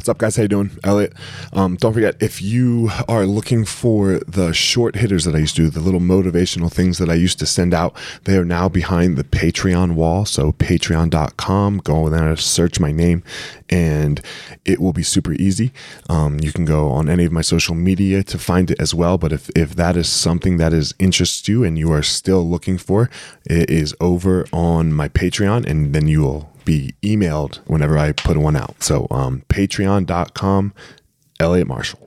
What's up, guys? How you doing? Elliot. Um, don't forget, if you are looking for the short hitters that I used to do, the little motivational things that I used to send out, they are now behind the Patreon wall. So patreon.com, go there, search my name, and it will be super easy. Um, you can go on any of my social media to find it as well. But if, if that is something that is interests you and you are still looking for, it is over on my Patreon, and then you will be emailed whenever I put one out. So um, patreon.com, Elliot Marshall.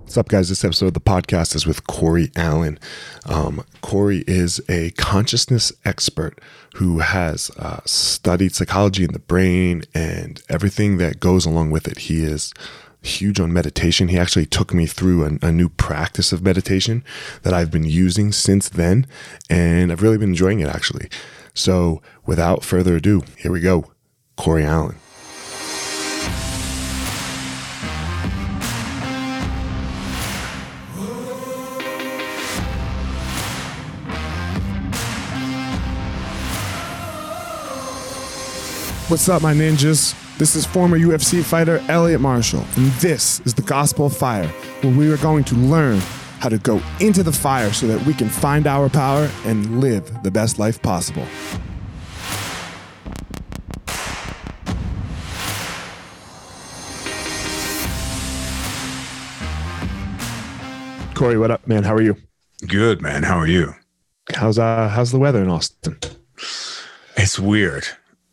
What's up, guys? This episode of the podcast is with Cory Allen. Um, Cory is a consciousness expert who has uh, studied psychology in the brain and everything that goes along with it. He is huge on meditation. He actually took me through a, new practice of meditation that I've been using since then, and I've really been enjoying it actually. So, without further ado, here we go Cory Allen. What's up, my ninjas? This is former UFC fighter Elliot Marshall, and this is the Gospel of Fire, where we are going to learn how to go into the fire so that we can find our power and live the best life possible. Cory, what up, man? How are you? Good, man. How are you? How's uh how's the weather in Austin? It's weird.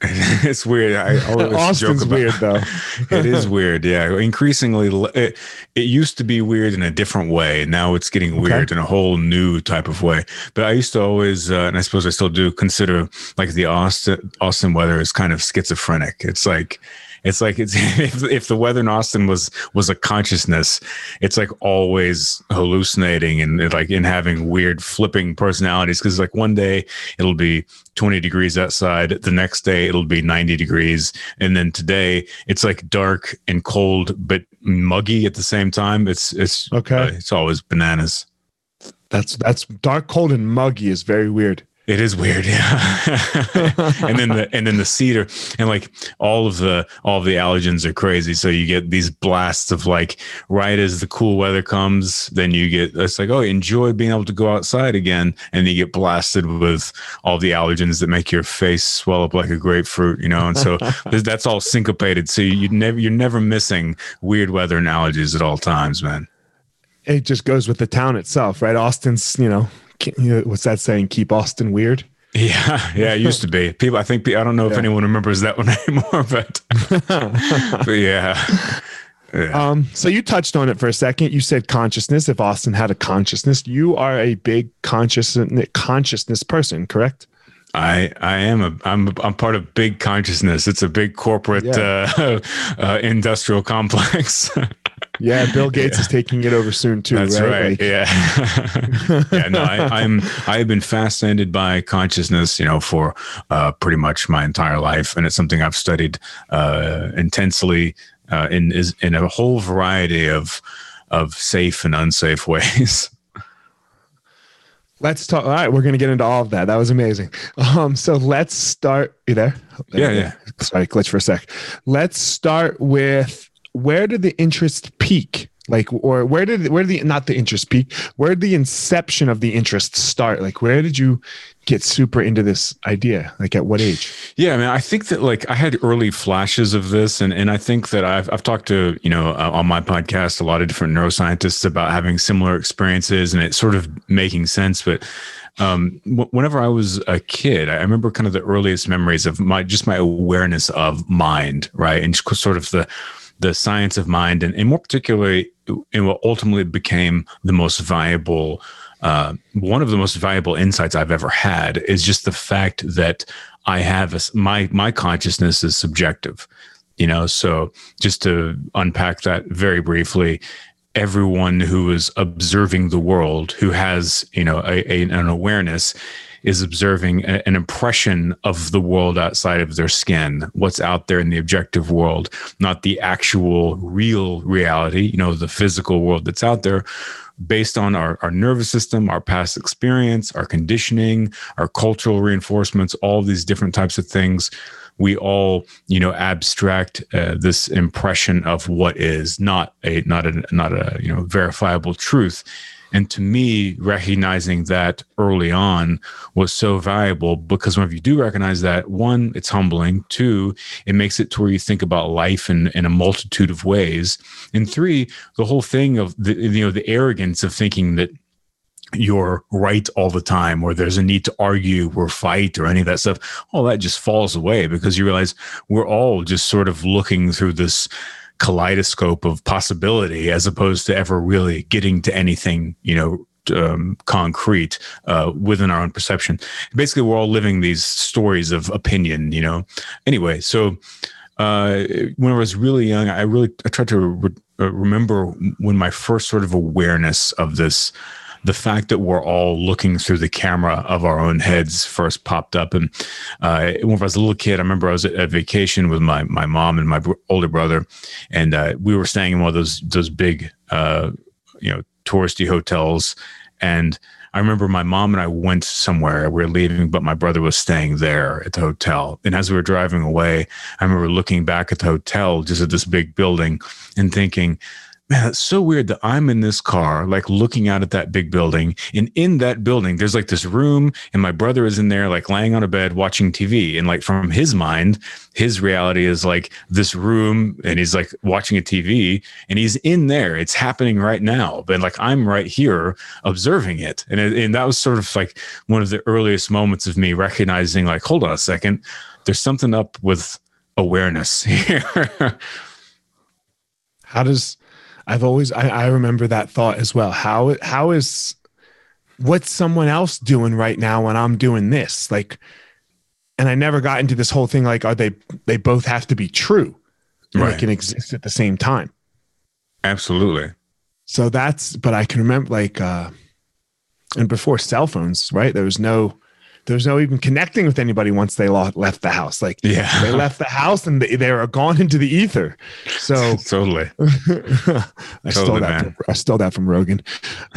it's weird. I always Austin's joke about, weird though. it is weird. Yeah, increasingly, it, it used to be weird in a different way. Now it's getting weird okay. in a whole new type of way. But I used to always, uh, and I suppose I still do, consider like the Austin Austin weather is kind of schizophrenic. It's like it's like it's if, if the weather in Austin was was a consciousness, it's like always hallucinating and like in having weird flipping personalities. Because like one day it'll be 20 degrees outside, the next day it'll be 90 degrees, and then today it's like dark and cold but muggy at the same time. It's it's okay. Uh, it's always bananas. That's that's dark, cold, and muggy is very weird. It is weird, yeah. and then the and then the cedar and like all of the all of the allergens are crazy. So you get these blasts of like right as the cool weather comes, then you get it's like oh enjoy being able to go outside again, and you get blasted with all the allergens that make your face swell up like a grapefruit, you know. And so that's all syncopated. So you never you're never missing weird weather and allergies at all times, man. It just goes with the town itself, right? Austin's you know what's that saying? Keep Austin weird. Yeah, yeah, it used to be. People, I think I don't know if anyone remembers that one anymore, but, but yeah. yeah. Um, so you touched on it for a second. You said consciousness. If Austin had a consciousness, you are a big consciousness consciousness person, correct? I I am a I'm I'm part of big consciousness. It's a big corporate yeah. uh, uh, industrial complex. Yeah, Bill Gates yeah. is taking it over soon too. That's right. right. Like, yeah. yeah. No, I, am I have been fascinated by consciousness, you know, for uh, pretty much my entire life, and it's something I've studied uh, intensely uh, in is in a whole variety of of safe and unsafe ways. Let's talk. All right, we're going to get into all of that. That was amazing. Um, so let's start. You there? Yeah, yeah. Sorry, glitch for a sec. Let's start with where did the interest peak? Like, or where did where did the not the interest peak? Where did the inception of the interest start? Like, where did you get super into this idea? Like, at what age? Yeah, I mean, I think that like I had early flashes of this, and and I think that I've I've talked to you know uh, on my podcast a lot of different neuroscientists about having similar experiences, and it sort of making sense, but um, whenever I was a kid, I remember kind of the earliest memories of my just my awareness of mind, right, and sort of the the science of mind, and, and more particularly in what ultimately became the most valuable, uh, one of the most valuable insights I've ever had is just the fact that I have a, my my consciousness is subjective. You know, so just to unpack that very briefly, everyone who is observing the world, who has you know a, a, an awareness, is observing a, an impression of the world outside of their skin, what's out there in the objective world, not the actual real reality, you know, the physical world that's out there based on our, our nervous system, our past experience, our conditioning, our cultural reinforcements, all these different types of things. we all you know abstract uh, this impression of what is not a not a not a you know verifiable truth and to me, recognizing that early on was so valuable because whenever you do recognize that, one, it's humbling. Two, it makes it to where you think about life in, in a multitude of ways. And three, the whole thing of the, you know, the arrogance of thinking that you're right all the time or there's a need to argue or fight or any of that stuff all that just falls away because you realize we're all just sort of looking through this kaleidoscope of possibility as opposed to ever really getting to anything, you know, um, concrete uh, within our own perception. Basically, we're all living these stories of opinion, you know. Anyway, so uh, when I was really young, I really I tried to re- uh, remember when my first sort of awareness of this the fact that we're all looking through the camera of our own heads first popped up. And uh, when I was a little kid, I remember I was at, vacation with my my mom and my older brother, and uh, we were staying in one of those those big, uh, you know, touristy hotels. And I remember my mom and I went somewhere. We were leaving, but my brother was staying there at the hotel. And as we were driving away, I remember looking back at the hotel, just at this big building, and thinking man, it's so weird that I'm in this car, like looking out at that big building. And in that building, there's like this room, and my brother is in there, like laying on a bed watching TV. And like from his mind, his reality is like this room, and he's like watching a TV, and he's in there. It's happening right now. But like I'm right here observing it. And, and that was sort of like one of the earliest moments of me recognizing, like, hold on a second, there's something up with awareness here. How does I've always I, I remember that thought as well. How how is what's someone else doing right now when I'm doing this? Like and I never got into this whole thing like are they they both have to be true right. they can exist at the same time. Absolutely. So that's but I can remember like uh and before cell phones, right? There was no there's no even connecting with anybody once they left the house. Like, yeah, they left the house and they, they are gone into the ether. So totally, I totally, stole that. From, I stole that from Rogan.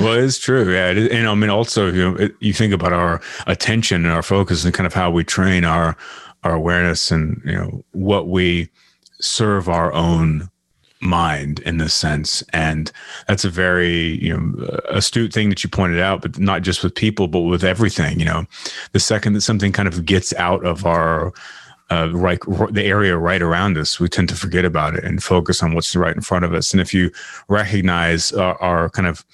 well, it's true. Yeah, it, and I mean, also, you know, you think about our attention and our focus and kind of how we train our our awareness and you know what we serve our own mind in this sense. And that's a very you know astute thing that you pointed out but not just with people but with everything you know. The second that something kind of gets out of our uh, right the area right around us we tend to forget about it and focus on what's right in front of us. And if you recognize our, our kind of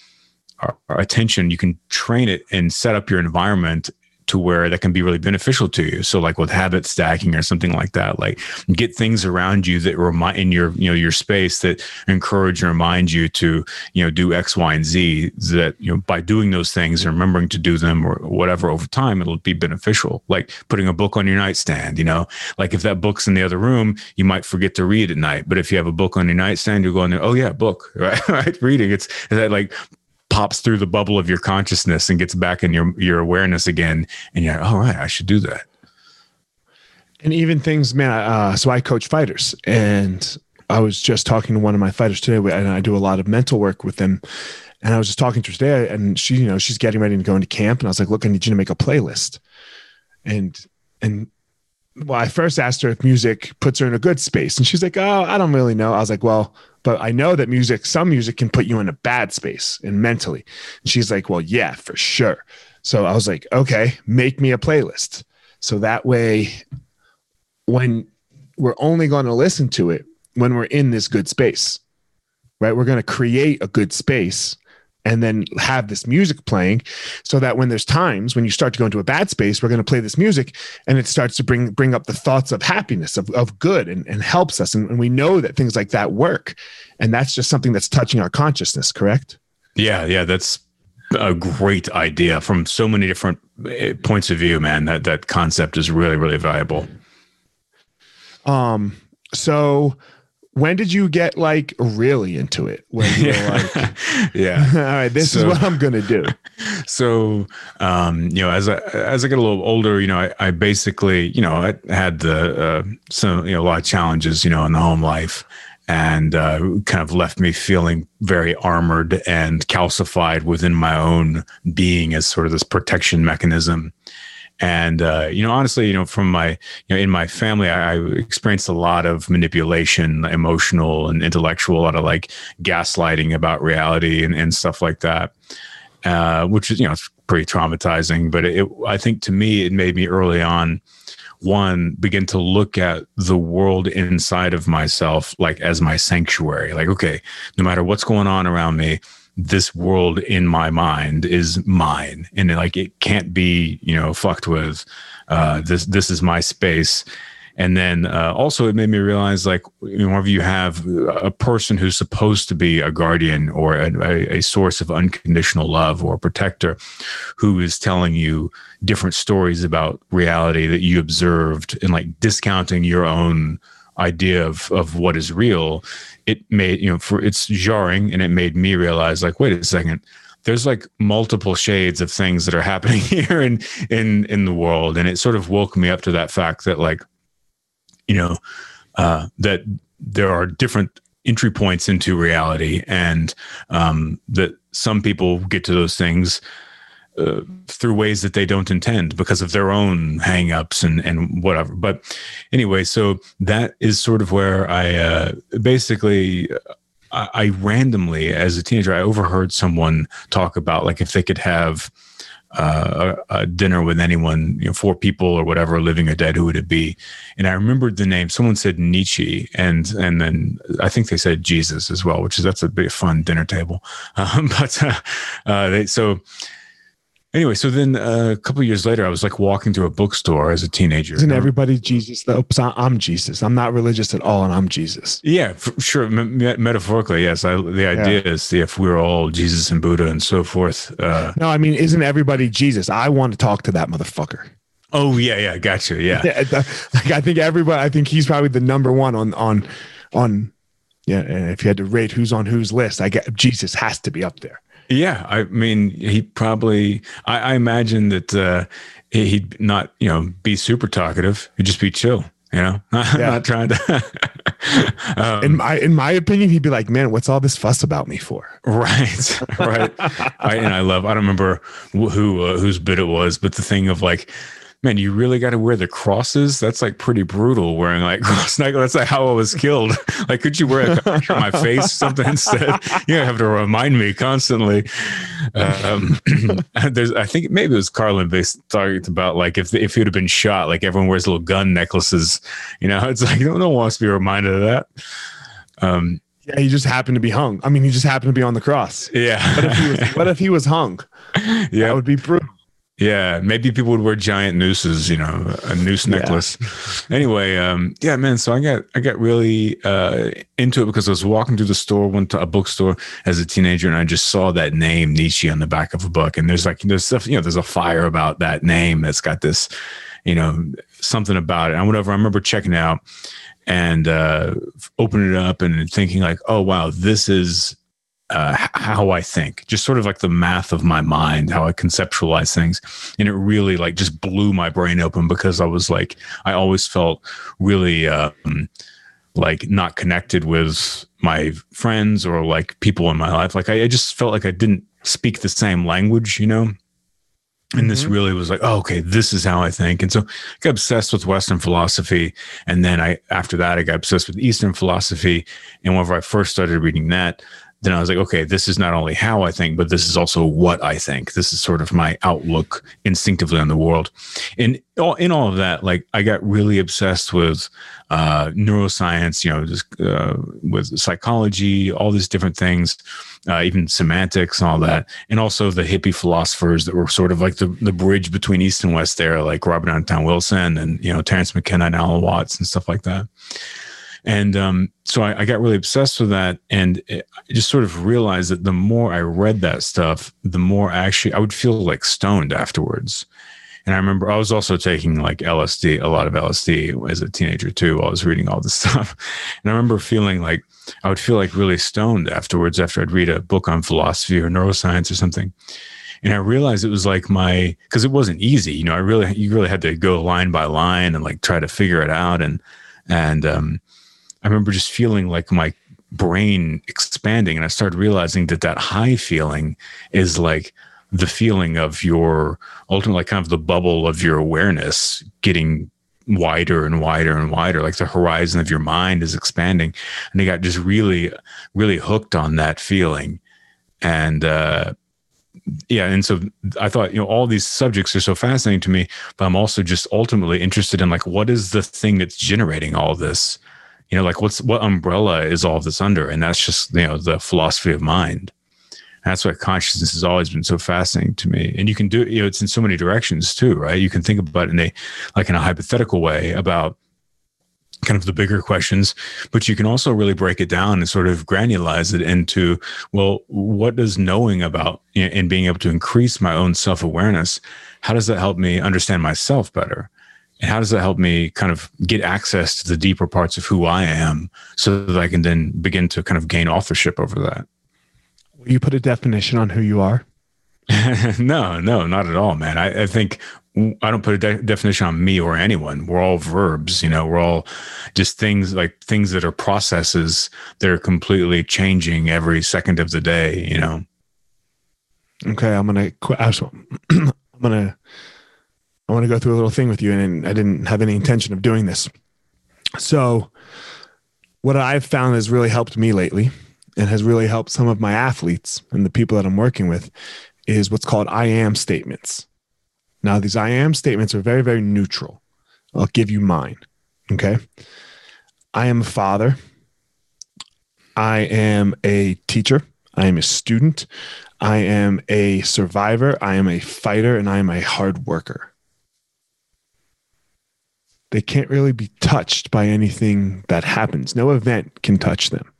our, our attention you can train it and set up your environment to where that can be really beneficial to you. So like with habit stacking or something like that, like get things around you that remind in your, you know, your space that encourage and remind you to, you know, do X, Y, and Z that, you know, by doing those things and remembering to do them or whatever over time, it'll be beneficial. Like putting a book on your nightstand, you know, like if that book's in the other room, you might forget to read at night. But if you have a book on your nightstand, you're going there, oh yeah, book, right? right? Reading. It's, it's that like pops through the bubble of your consciousness and gets back in your your awareness again. And you're like, all right i should do that. And even things man uh, so i coach fighters. And i was just talking to one of my fighters today and i do a lot of mental work with them. And i was just talking to her today and she you know she's getting ready to go into camp. And i was like look i need you to make a playlist. And and well, I first asked her if music puts her in a good space, and she's like, "Oh, I don't really know." I was like, "Well, but I know that music, some music can put you in a bad space and mentally." And she's like, "Well, yeah, for sure." So I was like, "Okay, make me a playlist." So that way, when we're only going to listen to it when we're in this good space, right? We're going to create a good space and then have this music playing so that when there's times when you start to go into a bad space we're going to play this music and it starts to bring bring up the thoughts of happiness of, of good and, and helps us. And, and we know that things like that work. And that's just something that's touching our consciousness correct? Yeah yeah that's a great idea from so many different eh, points of view man. That that concept is really really valuable. Um so when did you get like really into it? When you yeah. like, yeah, all right, this so, is what I'm gonna do. So, um, you know, as I as I get a little older, you know, I, I basically, you know, I had the uh, some you know a lot of challenges, you know, in the home life, and uh, kind of left me feeling very armored and calcified within my own being as sort of this protection mechanism. And uh, you know, honestly, you know, from my you know, in my family, I, I experienced a lot of manipulation, emotional and intellectual, a lot of like gaslighting about reality and, and stuff like that. Uh, which is you know it's pretty traumatizing. But it, I think to me, it made me early on one begin to look at the world inside of myself like as my sanctuary like okay no matter what's going on around me this world in my mind is mine. And like it can't be you know fucked with uh this this is my space. And then uh, also, it made me realize like, whenever you have a person who's supposed to be a guardian or a, a, source of unconditional love or a protector who is telling you different stories about reality that you observed and like discounting your own idea of, of what is real, it made, you know, for it's jarring and it made me realize like, wait a second there's like multiple shades of things that are happening here in in in the world. And it sort of woke me up to that fact that like you know, uh, that there are different entry points into reality and um, that some people get to those things uh, through ways that they don't intend because of their own hangups and and whatever. But anyway, so that is sort of where I uh, basically I, I, randomly as a teenager I overheard someone talk about like if they could have uh, a, a, dinner with anyone, you know, four people or whatever, living or dead, who would it be? And I remembered the name. Someone said Nietzsche, and and then I think they said Jesus as well, which is that's a bit fun dinner table. Um, but uh, uh, they, so Anyway, so then uh, a couple years later, I was like walking through a bookstore as a teenager. Isn't everybody Jesus? Though I'm Jesus. I'm not religious at all, and I'm Jesus. Yeah, sure. M- metaphorically, yes. I, the idea yeah. is if we're all Jesus and Buddha and so forth. Uh, no, I mean, isn't everybody Jesus? I want to talk to that motherfucker. Oh yeah, yeah, gotcha. Yeah, yeah like I think everybody. I think he's probably the number one on on on. Yeah, and if you had to rate who's on whose list, I get Jesus has to be up there. Yeah, I mean, he probably. I, I imagine that uh, he'd not, you know, be super talkative. He'd just be chill. You know, yeah. not trying to. um, in my in my opinion, he'd be like, "Man, what's all this fuss about me for?" Right, right. I, and I love. I don't remember who uh, whose bit it was, but the thing of like man, you really got to wear the crosses. That's like pretty brutal wearing like cross necklace. That's like how I was killed. like, could you wear a on my face something instead? You have to remind me constantly. Um, there's, I think maybe it was Carlin based talking about like if if he would have been shot, like everyone wears little gun necklaces. You know, it's like no one wants to be reminded of that. Um, yeah, he just happened to be hung. I mean, he just happened to be on the cross. Yeah. What if he was, what if he was hung? Yeah, that would be brutal. Yeah, maybe people would wear giant nooses, you know, a noose necklace. Yeah. Anyway, um, yeah, man. So I got I got really uh, into it because I was walking through the store, went to a bookstore as a teenager, and I just saw that name Nietzsche on the back of a book. And there's like there's stuff, you know, there's a fire about that name that's got this, you know, something about it. And whatever. I remember checking out and uh, opening it up and thinking like, oh wow, this is uh, how I think, just sort of like the math of my mind, how I conceptualize things. And it really like just blew my brain open because I was like, I always felt really um, like not connected with my friends or like people in my life. Like I, I just felt like I didn't speak the same language, you know? And mm-hmm. this really was like, oh, okay, this is how I think. And so I got obsessed with Western philosophy. And then I, after that, I got obsessed with Eastern philosophy. And whenever I first started reading that, then I was like, okay, this is not only how I think, but this is also what I think. This is sort of my outlook instinctively on the world. And all, in all of that, like I got really obsessed with uh, neuroscience, you know, just uh, with psychology, all these different things, uh, even semantics and all that. And also the hippie philosophers that were sort of like the, the bridge between East and West there, like Robert Anton Wilson and, you know, Terence McKenna and Alan Watts and stuff like that. And um, so I, I, got really obsessed with that, and I just sort of realized that the more I read that stuff, the more actually I would feel like stoned afterwards. And I remember I was also taking like LSD, a lot of LSD as a teenager too. While I was reading all this stuff, and I remember feeling like I would feel like really stoned afterwards after I'd read a book on philosophy or neuroscience or something. And I realized it was like my because it wasn't easy. You know, I really you really had to go line by line and like try to figure it out and and um I remember just feeling like my brain expanding and I started realizing that that high feeling is like the feeling of your ultimately kind of the bubble of your awareness getting wider and wider and wider like the horizon of your mind is expanding. And i got just really really hooked on that feeling. And uh yeah and so i thought you know all these subjects are so fascinating to me but i'm also just ultimately interested in like what is the thing that's generating all this you know like what's what umbrella is all of this under and that's just you know the philosophy of mind that's why consciousness has always been so fascinating to me. And you can do, you know, it's in so many directions too, right? You can think about it in a, like in a hypothetical way about kind of the bigger questions, but you can also really break it down and sort of granulize it into, well, what does knowing about you know, and being able to increase my own self awareness, how does that help me understand myself better? And how does that help me kind of get access to the deeper parts of who I am so that I can then begin to kind of gain authorship over that? Will you put a definition on who you are? no, no, not at all, man. I, I think I don't put a de- definition on me or anyone. We're all verbs, you know, we're all just things like things that are processes that are completely changing every second of the day, you know. Okay, I'm gonna quit. Uh, I'm gonna I want to go through a little thing with you, and I didn't have any intention of doing this. So, what I've found has really helped me lately and has really helped some of my athletes and the people that I'm working with is what's called I am statements. Now, these I am statements are very, very neutral. I'll give you mine. Okay. I am a father. I am a teacher. I am a student. I am a survivor. I am a fighter and I am a hard worker. They can't really be touched by anything that happens. No event can touch them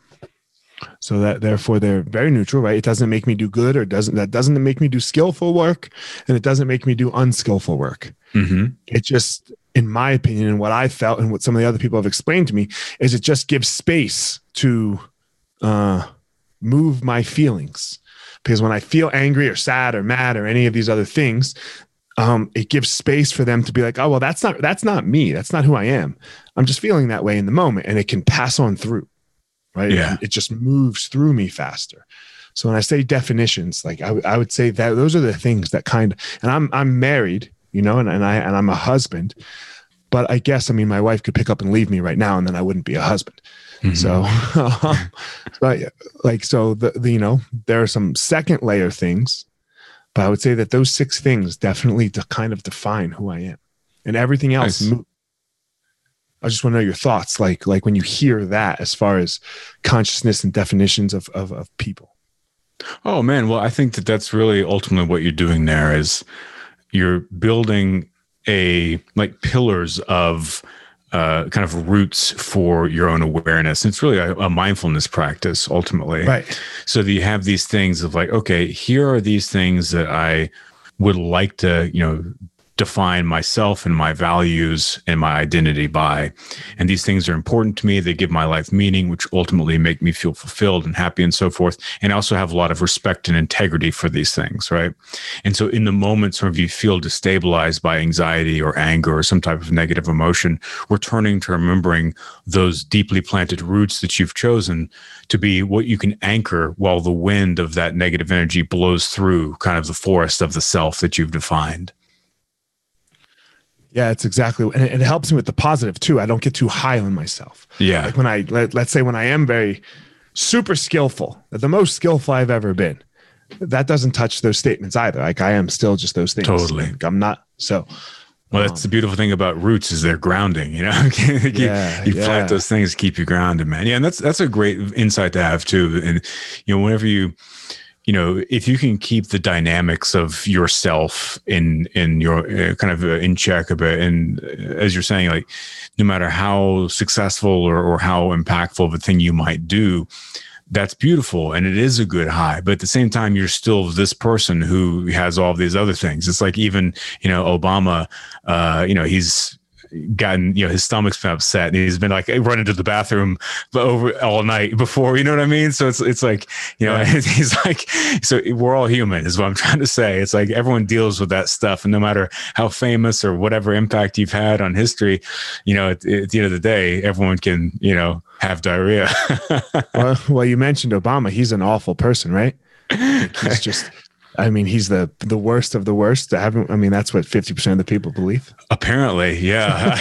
so that therefore they're very neutral right it doesn't make me do good or doesn't that doesn't make me do skillful work and it doesn't make me do unskillful work mm-hmm. it just in my opinion and what i felt and what some of the other people have explained to me is it just gives space to uh, move my feelings because when i feel angry or sad or mad or any of these other things um, it gives space for them to be like, oh well, that's not that's not me. That's not who I am. I'm just feeling that way in the moment, and it can pass on through right? Yeah. It, it just moves through me faster. So when I say definitions, like I, I would say that those are the things that kind of, and I'm, I'm married, you know, and, and I, and I'm a husband, but I guess, I mean, my wife could pick up and leave me right now and then I wouldn't be a husband. Mm-hmm. So, um, but like, so the, the, you know, there are some second layer things, but I would say that those six things definitely to kind of define who I am and everything else nice. I just want to know your thoughts, like like when you hear that, as far as consciousness and definitions of of, of people. Oh man, well, I think that that's really ultimately what you're doing there is you're building a like pillars of uh, kind of roots for your own awareness. It's really a, a, mindfulness practice ultimately. Right. So that you have these things of like, okay, here are these things that I would like to, you know, define myself and my values and my identity by. And these things are important to me. They give my life meaning, which ultimately make me feel fulfilled and happy and so forth. And I also have a lot of respect and integrity for these things, right? And so in the moments where you feel destabilized by anxiety or anger or some type of negative emotion, returning to remembering those deeply planted roots that you've chosen to be what you can anchor while the wind of that negative energy blows through kind of the forest of the self that you've defined. Yeah, it's exactly, and it, it, helps me with the positive too. I don't get too high on myself. Yeah, like when I let, let's say when I am very super skillful, the most skillful I've ever been, that doesn't touch those statements either. Like I am still just those things. Totally, like I'm not. So, well, that's um, the beautiful thing about roots is they're grounding. You know, you, yeah, you yeah. plant those things keep you grounded, man. Yeah, and that's that's a great insight to have too. And you know, whenever you you know if you can keep the dynamics of yourself in in your uh, kind of uh, in check a bit and uh, as you're saying like no matter how successful or, or how impactful of a thing you might do that's beautiful and it is a good high but at the same time you're still this person who has all these other things. It's like even you know obama uh you know he's gotten you know his stomach's been upset and he's been like running to the bathroom over all night before you know what i mean? So it's it's like you know he's like so we're all human is what i'm trying to say. It's like everyone deals with that stuff and no matter how famous or whatever impact you've had on history you know at, at the end of the day everyone can you know have diarrhea. Well, well you mentioned obama. He's an awful person right? He's just I mean, he's the the worst of the worst. I haven't. I mean, that's what fifty percent of the people believe. Apparently, yeah.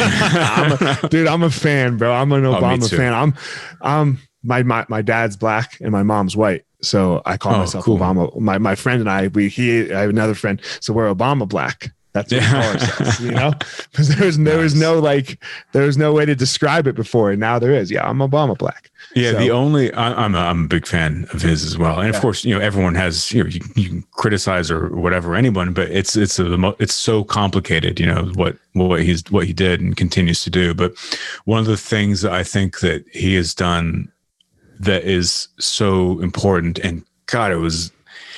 I'm a, dude, I'm a fan, bro. I'm an Oh, Obama too. fan. I'm, I'm my my my dad's black and my mom's white, so I call Oh, myself cool. Obama. My my friend and I, we he, I have another friend, so we're Obama black. That's what Yeah. ourselves, you know, because there was there was no like there was no way to describe it before, and now there is. Yeah, I'm Obama black. Yeah, So- the only I, I'm a, I'm a big fan of his as well, and Yeah. of course, you know, everyone has you know you, you can criticize or whatever anyone, but it's it's a, the mo- it's so complicated, you know what what he's what he did and continues to do. But one of the things that I think that he has done that is so important, and God, it was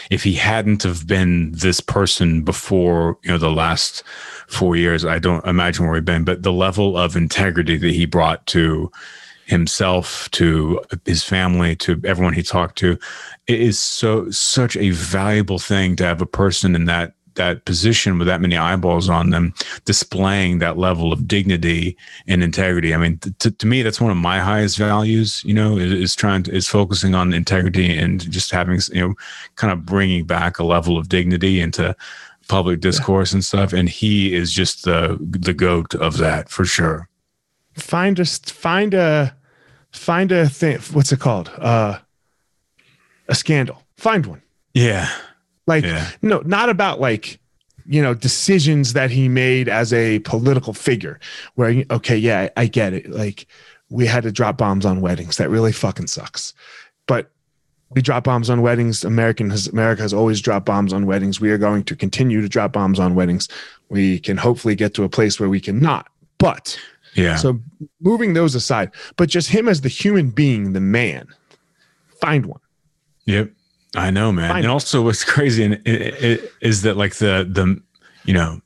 if he hadn't have been this person before you know the last four years, I don't imagine where he'd been. But the level of integrity that he brought to himself to his family to everyone he talked to it is so such a valuable thing to have a person in that that position with that many eyeballs on them displaying that level of dignity and integrity i mean to, to me that's one of my highest values you know is, is trying to is focusing on integrity and just having you know kind of bringing back a level of dignity into public discourse and stuff and he is just the the goat of that for sure Find just find a find a thing. What's it called? Uh, a scandal. Find one. yeah Like yeah no, not about like you know decisions that he made as a political figure. Where okay, yeah, I, I get it. Like we had to drop bombs on weddings. That really fucking sucks. But we drop bombs on weddings. American has America has always dropped bombs on weddings. We are going to continue to drop bombs on weddings. We can hopefully get to a place where we cannot. But yeah so moving those aside, but just him as the human being, the man, find one. Yep, I know, man. Fine. And also, what's crazy and it, it, is that like the the you know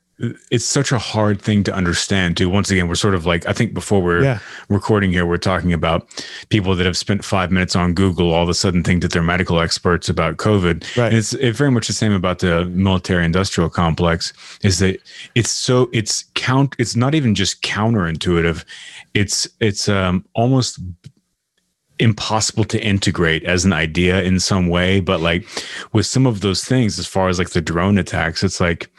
it's such a hard thing to understand too. Once again, we're sort of like I think before we're Yeah. recording here, we're talking about people that have spent five minutes on Google all of a sudden think that they're medical experts about COVID. Right. And it's it very much the same about the military industrial complex. Is that it's so it's count it's not even just counterintuitive. It's it's um almost impossible to integrate as an idea in some way but like with some of those things as far as like the drone attacks it's like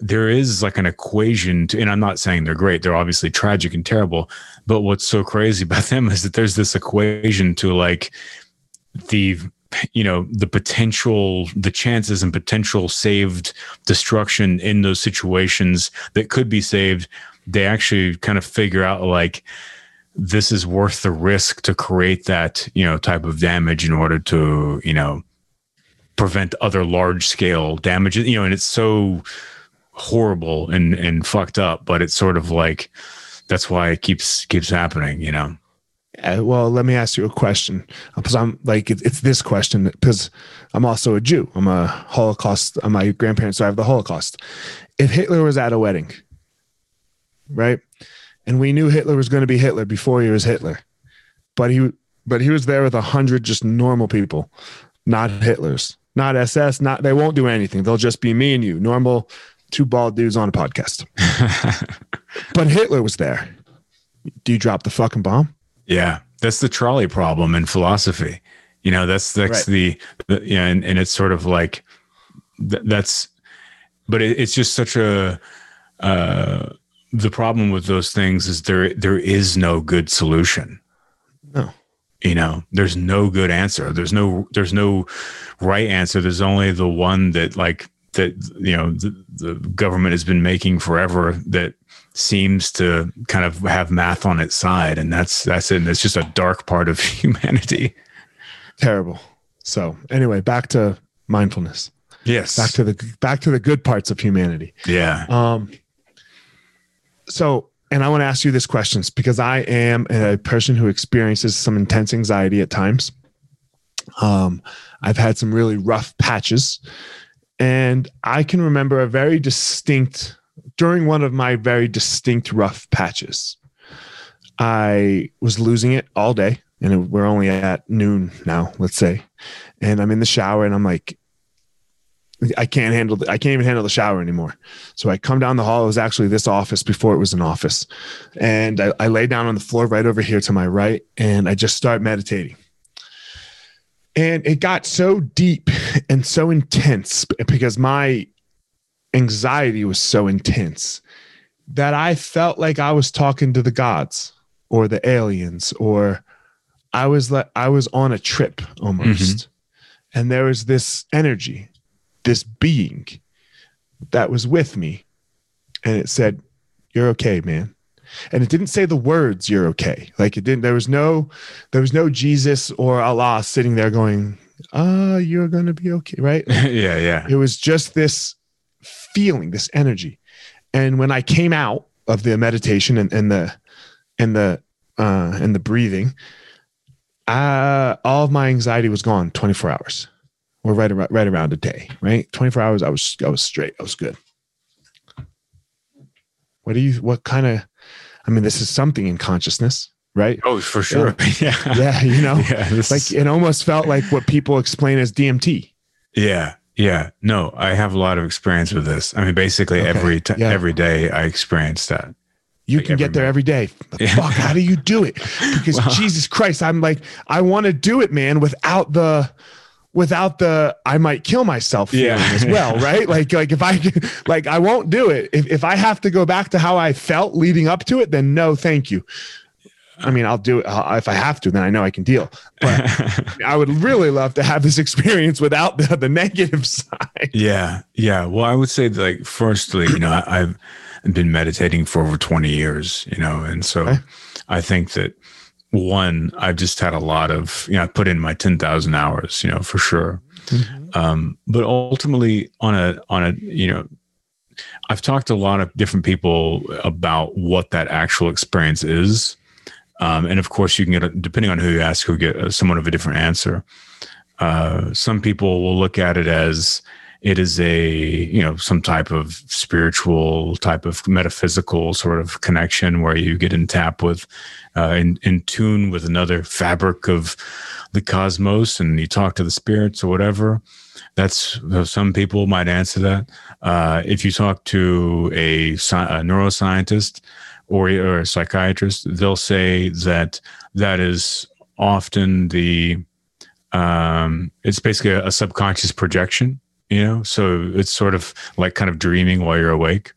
there is like an equation to and i'm not saying they're great they're obviously tragic and terrible but what's so crazy about them is that there's this equation to like the you know the potential the chances and potential saved destruction in those situations that could be saved. They actually kind of figure out like this is worth the risk to create that you know type of damage in order to you know prevent other large scale damages you know and it's so horrible and and fucked up but it's sort of like that's why it keeps keeps happening you know Uh, well, let me ask you a question because I'm like it, it's this question because I'm also a Jew. I'm a Holocaust. uh, My grandparents survived the Holocaust. If Hitler was at a wedding, right, and we knew Hitler was going to be Hitler before he was Hitler, but he but he was there with a hundred just normal people, not Hitlers, not SS, not they won't do anything. They'll just be me and you, normal two bald dudes on a podcast. but Hitler was there. Do you drop the fucking bomb? Yeah, that's the trolley problem in philosophy. You know, that's that's Right. the, the yeah, and, and it's sort of like th- that's, but it, it's just such a. Uh, the problem with those things is there there is no good solution. No. You know, there's no good answer. There's no there's no right answer. There's only the one that like that you know the, the government has been making forever that seems to kind of have math on its side and that's that's it and it's just a dark part of humanity terrible. So anyway, back to mindfulness. yes Back to the back to the good parts of humanity. yeah Um so and I want to ask you this question because I am a person who experiences some intense anxiety at times. Um I've had some really rough patches and I can remember a very distinct during one of my very distinct rough patches. I was losing it all day and we're only at noon now, let's say. And I'm in the shower and I'm like, I can't handle, the, I can't even handle the shower anymore. So I come down the hall. It was actually this office before it was an office. And I, I lay down on the floor right over here to my right and I just start meditating. And it got so deep and so intense because my anxiety was so intense that I felt like I was talking to the gods or the aliens or I was like I was on a trip almost. Mm-hmm. And there was this energy, this being that was with me and it said, "You're okay, man." And it didn't say the words "You're okay." Like it didn't there was no there was no Jesus or Allah sitting there going, "Ah, you're going to be okay," right? yeah, yeah. It was just this feeling, this energy. And when I came out of the meditation and, and the and the uh and the breathing, uh all of my anxiety was gone 24 hours. Or right around right around a day, right? 24 hours I was I was straight. I was good. What do you what kind of I mean, this is something in consciousness, right? Oh, for sure. Yeah. Yeah, you know, Yeah, this like it almost felt like what people explain as DMT. Yeah. Yeah. No, I have a lot of experience with this. I mean, basically Okay, every t- yeah. every day I experience that. You Like can get there every day. The Yeah. Fuck, how do you do it? Because Well- Jesus Christ, I'm like, I want to do it, man, without the without the I might kill myself feeling Yeah. as well, right? Like like if I like I won't do it. If if I have to go back to how I felt leading up to it, then no, thank you. I mean, I'll do it uh, if I have to. Then I know I can deal. But I would really love to have this experience without the, the negative side. yeah. Yeah. Well, I would say like, firstly, you know, I, I've been meditating for over 20 years, you know, and so Okay. I think that one, I've just had a lot of, you know, I put in my 10,000 hours, you know, for sure. Um, but ultimately on a, on a, you know, I've talked to a lot of different people about what that actual experience is. Um, and of course, you can get, a, depending on who you ask, who get uh, somewhat of a different answer. Uh, some people will look at it as it is a, you know, some type of spiritual, type of metaphysical sort of connection where you get in tap with, uh, in, in tune with another fabric of the cosmos and you talk to the spirits or whatever. That's some people might answer that. Uh, if you talk to a, a neuroscientist or, or a psychiatrist, they'll say that that is often the um, it's basically a, a subconscious projection. You know, so it's sort of like kind of dreaming while you're awake.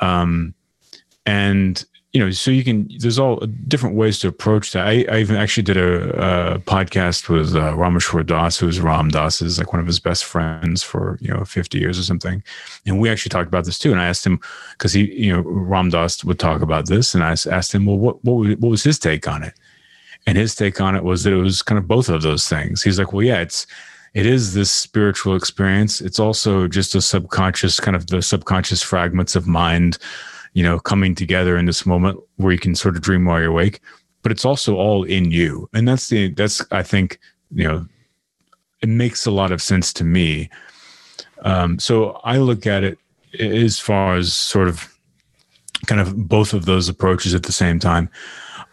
Um, and you know, so you can. There's all different ways to approach that. I, I even actually did a, a podcast with uh, Das, who's Ram Dass is like one of his best friends for you know 50 years or something, and we actually talked about this too. And I asked him because he, you know, Ram Dass would talk about this, and I asked him, well, what what, what was his take on it? And his take on it was that it was kind of both of those things. He's like, well, yeah, it's it is this spiritual experience. It's also just a subconscious kind of the subconscious fragments of mind, you know, coming together in this moment where you can sort of dream while you're awake. But it's also all in you, and that's the that's I think you know, it makes a lot of sense to me. Um, so I look at it as far as sort of kind of both of those approaches at the same time.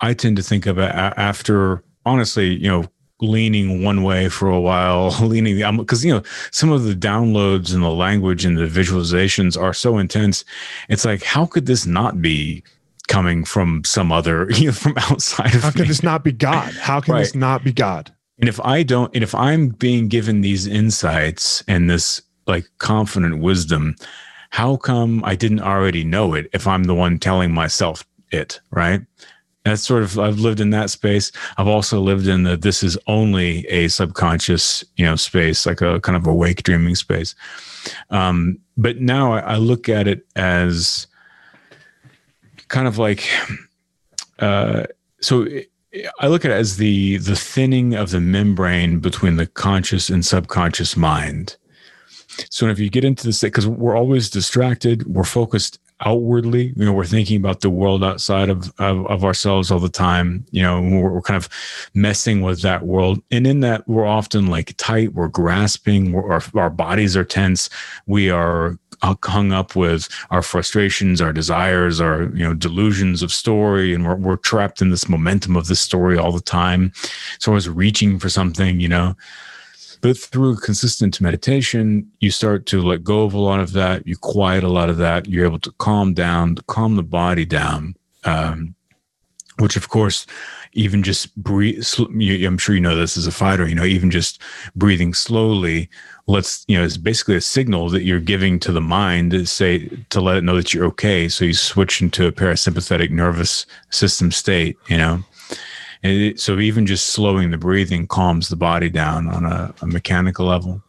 I tend to think of it after, honestly, you know, leaning one way for a while, leaning the because you know some of the downloads and the language and the visualizations are so intense. It's like, how could this not be coming from some other, you know, from outside of How me? can this not be God? How can this not be God? And if I don't, and if I'm being given these insights and this like confident wisdom, how come I didn't already know it if I'm the one telling myself it, right? That's sort of, I've lived in that space. I've also lived in the, this is only a subconscious, you know, space, like a kind of awake dreaming space. Um, but now I, I look at it as kind of like, uh, so it, I look at it as the the thinning of the membrane between the conscious and subconscious mind. So if you get into this, because we're always distracted, we're focused outwardly. You know, we're thinking about the world outside of of, of ourselves all the time. You know, we're, we're kind of messing with that world, and in that, we're often like tight. We're grasping. We're, our our bodies are tense. We are hung up with our frustrations, our desires, our you know delusions of story, and we're we're trapped in this momentum of the story all the time. So I was reaching for something, you know. But through consistent meditation, you start to let go of a lot of that. You quiet a lot of that. You're able to calm down, calm the body down. Um, which, of course, even just breathe. I'm sure you know this as a fighter. You know, even just breathing slowly let's you know it's basically a signal that you're giving to the mind to say to let it know that you're okay so you switch into a parasympathetic nervous system state you know it, so even just slowing the breathing calms the body down on a, a mechanical level.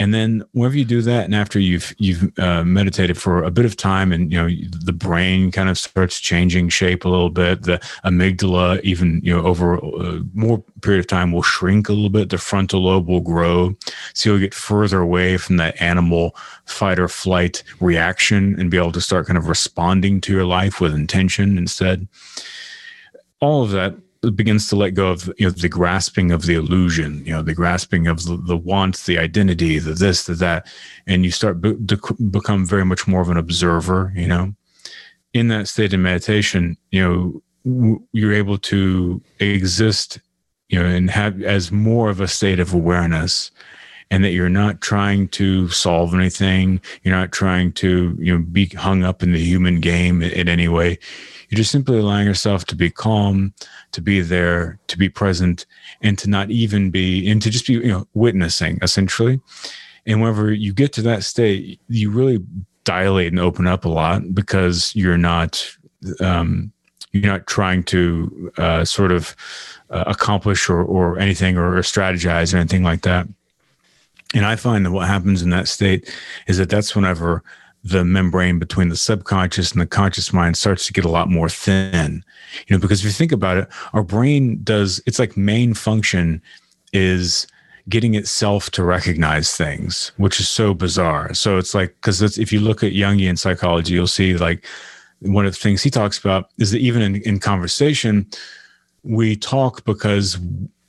And then whenever you do that and after you've you've uh, meditated for a bit of time and you know the brain kind of starts changing shape a little bit the amygdala even you know over a uh, more period of time will shrink a little bit the frontal lobe will grow. So you'll get further away from that animal fight or flight reaction and be able to start kind of responding to your life with intention instead. All of that begins to let go of you know the grasping of the illusion you know the grasping of the, the wants the identity the this the that and you start be- to become very much more of an observer you know? In that state of meditation you know w- you're able to exist you know and have as more of a state of awareness and that you're not trying to solve anything you're not trying to you know be hung up in the human game in, in any way you're just simply allowing yourself to be calm, to be there, to be present, and to not even be, and to just be, you know, witnessing essentially. And whenever you get to that state, you really dilate and open up a lot because you're not, um, you're not trying to uh, sort of uh, accomplish or, or anything or, or strategize or anything like that. And I find that what happens in that state is that that's whenever the membrane between the subconscious and the conscious mind starts to get a lot more thin. You know, because if you think about it, our brain does it's like main function is getting itself to recognize things, which is so bizarre. So it's like because if you look at Jungian psychology, you'll see like one of the things he talks about is that even in, in conversation, we talk because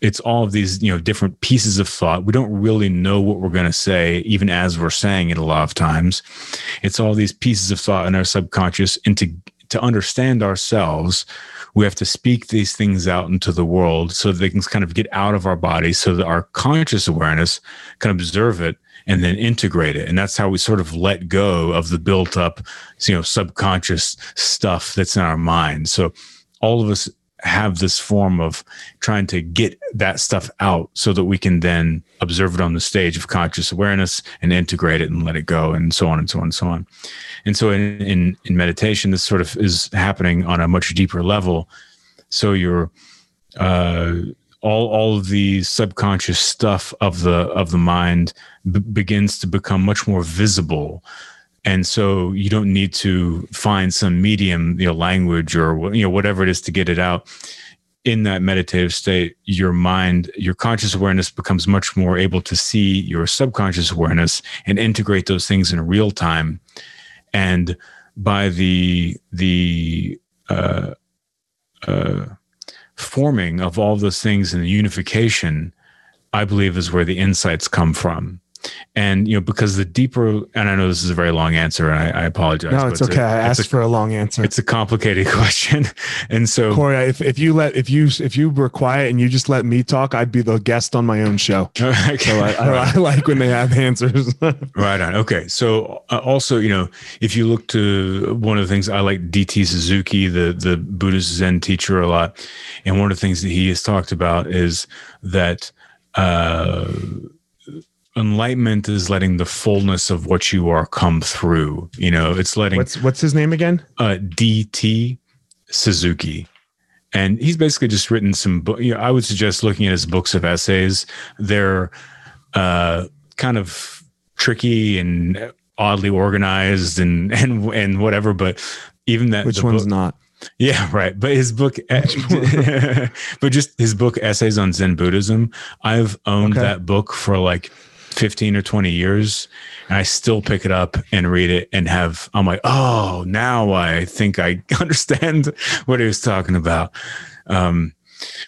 it's all of these you know different pieces of thought. We don't really know what we're going to say even as we're saying it a lot of times. It's all these pieces of thought in our subconscious and to to understand ourselves we have to speak these things out into the world so that they can kind of get out of our body so that our conscious awareness can observe it and then integrate it. And that's how we sort of let go of the built up you know subconscious stuff that's in our mind. So all of us have this form of trying to get that stuff out so that we can then observe it on the stage of conscious awareness and integrate it and let it go and so on and so on and so on. And so in, in, in meditation, this sort of is happening on a much deeper level. So you're, uh, all all of the subconscious stuff of the of the mind b- begins to become much more visible and so you don't need to find some medium you know language or you know whatever it is to get it out. In that meditative state your mind your conscious awareness becomes much more able to see your subconscious awareness and integrate those things in real time. And by the the uh, uh, forming of all those things and the unification i believe is where the insights come from and you know because the deeper and i know this is a very long answer and i, I apologize no it's okay a, I asked a, for a long answer. it's a complicated question. And so Cory if, if you let if you if you were quiet and you just let me talk i'd be the guest on my own show. Okay. so I, I, I, like when they have answers. Right on. Okay. So uh, also you know if you look to one of the things i like dt suzuki the the buddhist zen teacher a lot. And one of the things that he has talked about is that uh enlightenment is letting the fullness of what you are come through. You know, it's letting what's what's his name again? Uh, DT Suzuki. And he's basically just written some book. You know, I would suggest looking at his books of essays. They're uh, kind of tricky and oddly organized and and and whatever. But even that, which one's book, not? Yeah, right. But his book, but just his book, Essays on Zen Buddhism. I've owned okay. that book for like 15 or 20 years and I still pick it up and read it and have, I'm like, oh, now I think I understand what he was talking about. Um,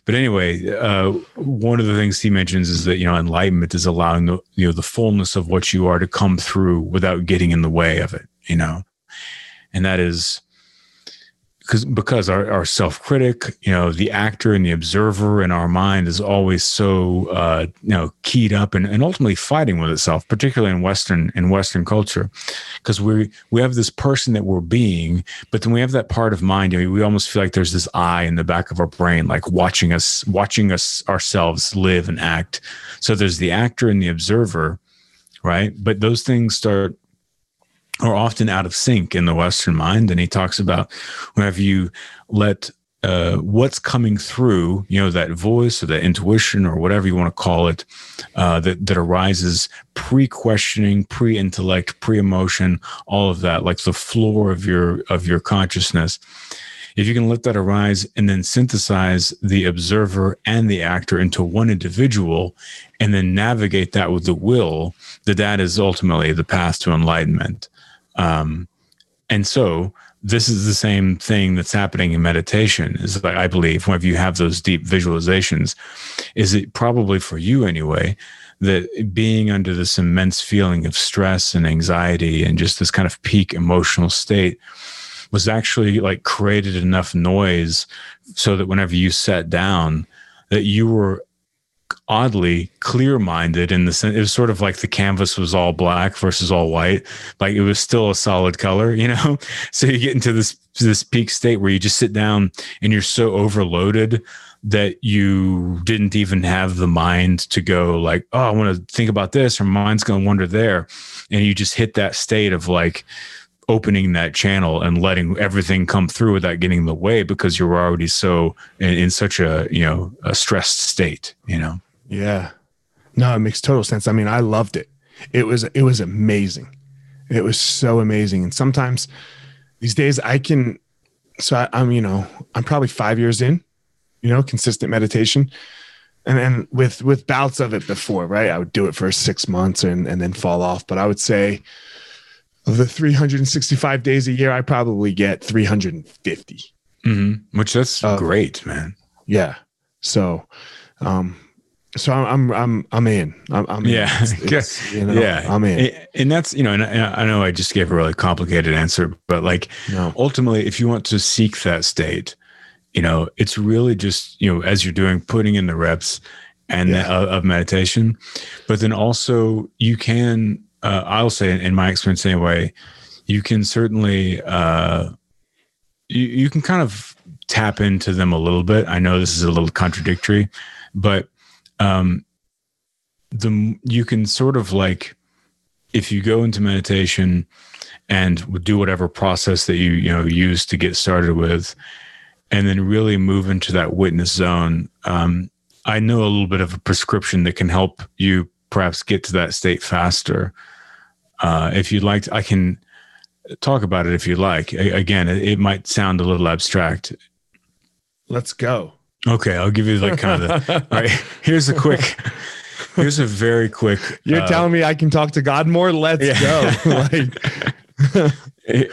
but anyway, uh, one of the things he mentions is that, you know, enlightenment is allowing the, you know, the fullness of what you are to come through without getting in the way of it, you know, and that is, because because our, our self-critic you know the actor and the observer in our mind is always so uh, you know keyed up and, and ultimately fighting with itself particularly in western in western culture. Because we we have this person that we're being but then we have that part of mind you know, we almost feel like there's this eye in the back of our brain like watching us watching us ourselves live and act. So there's the actor and the observer right? But those things start are often out of sync in the Western mind. And he talks about whenever you let uh, what's coming through, you know, that voice or that intuition or whatever you want to call it, uh, that that arises pre-questioning, pre-intellect, pre-emotion, all of that, like the floor of your of your consciousness. If you can let that arise and then synthesize the observer and the actor into one individual, and then navigate that with the will, that that is ultimately the path to enlightenment. Um, and so this is the same thing that's happening in meditation is like i believe whenever you have those deep visualizations is it probably for you anyway that being under this immense feeling of stress and anxiety and just this kind of peak emotional state was actually like created enough noise so that whenever you sat down that you were oddly clear minded in the sense it was sort of like the canvas was all black versus all white. Like it was still a solid color you know? So you get into this this peak state where you just sit down and you're so overloaded that you didn't even have the mind to go like oh i want to think about this or mind's going to wander there. And you just hit that state of like opening that channel and letting everything come through without getting in the way because you're already so in, in such a you know a stressed state you know yeah. No, it makes total sense. I mean, I loved it. It was it was amazing. It was so amazing. And sometimes these days I can so I, I'm, you know, I'm probably five years in, you know, consistent meditation. And then with with bouts of it before, right? I would do it for six months and, and then fall off. But I would say of the 365 days a year, I probably get 350. Mm-hmm. Which that's uh, great, man. Yeah. So um so I'm I'm I'm in. I'm, I'm yeah, in. It's, it's, you know, yeah. I'm in, and that's you know, and I, know I just gave a really complicated answer, but like no. ultimately, if you want to seek that state, you know, it's really just you know, as you're doing, putting in the reps and yeah. uh, of meditation, but then also you can, uh, I'll say, in my experience anyway, you can certainly, uh, you you can kind of tap into them a little bit. I know this is a little contradictory, but um, the you can sort of like if you go into meditation and do whatever process that you you know use to get started with and then really move into that witness zone um, i know a little bit of a prescription that can help you perhaps get to that state faster uh, if you'd like to, i can talk about it if you like again it, it might sound a little abstract let's go Okay, I'll give you like kind of the all right. Here's a quick. Here's a very quick. You're uh, telling me I can talk to God more? Let's yeah. go. like,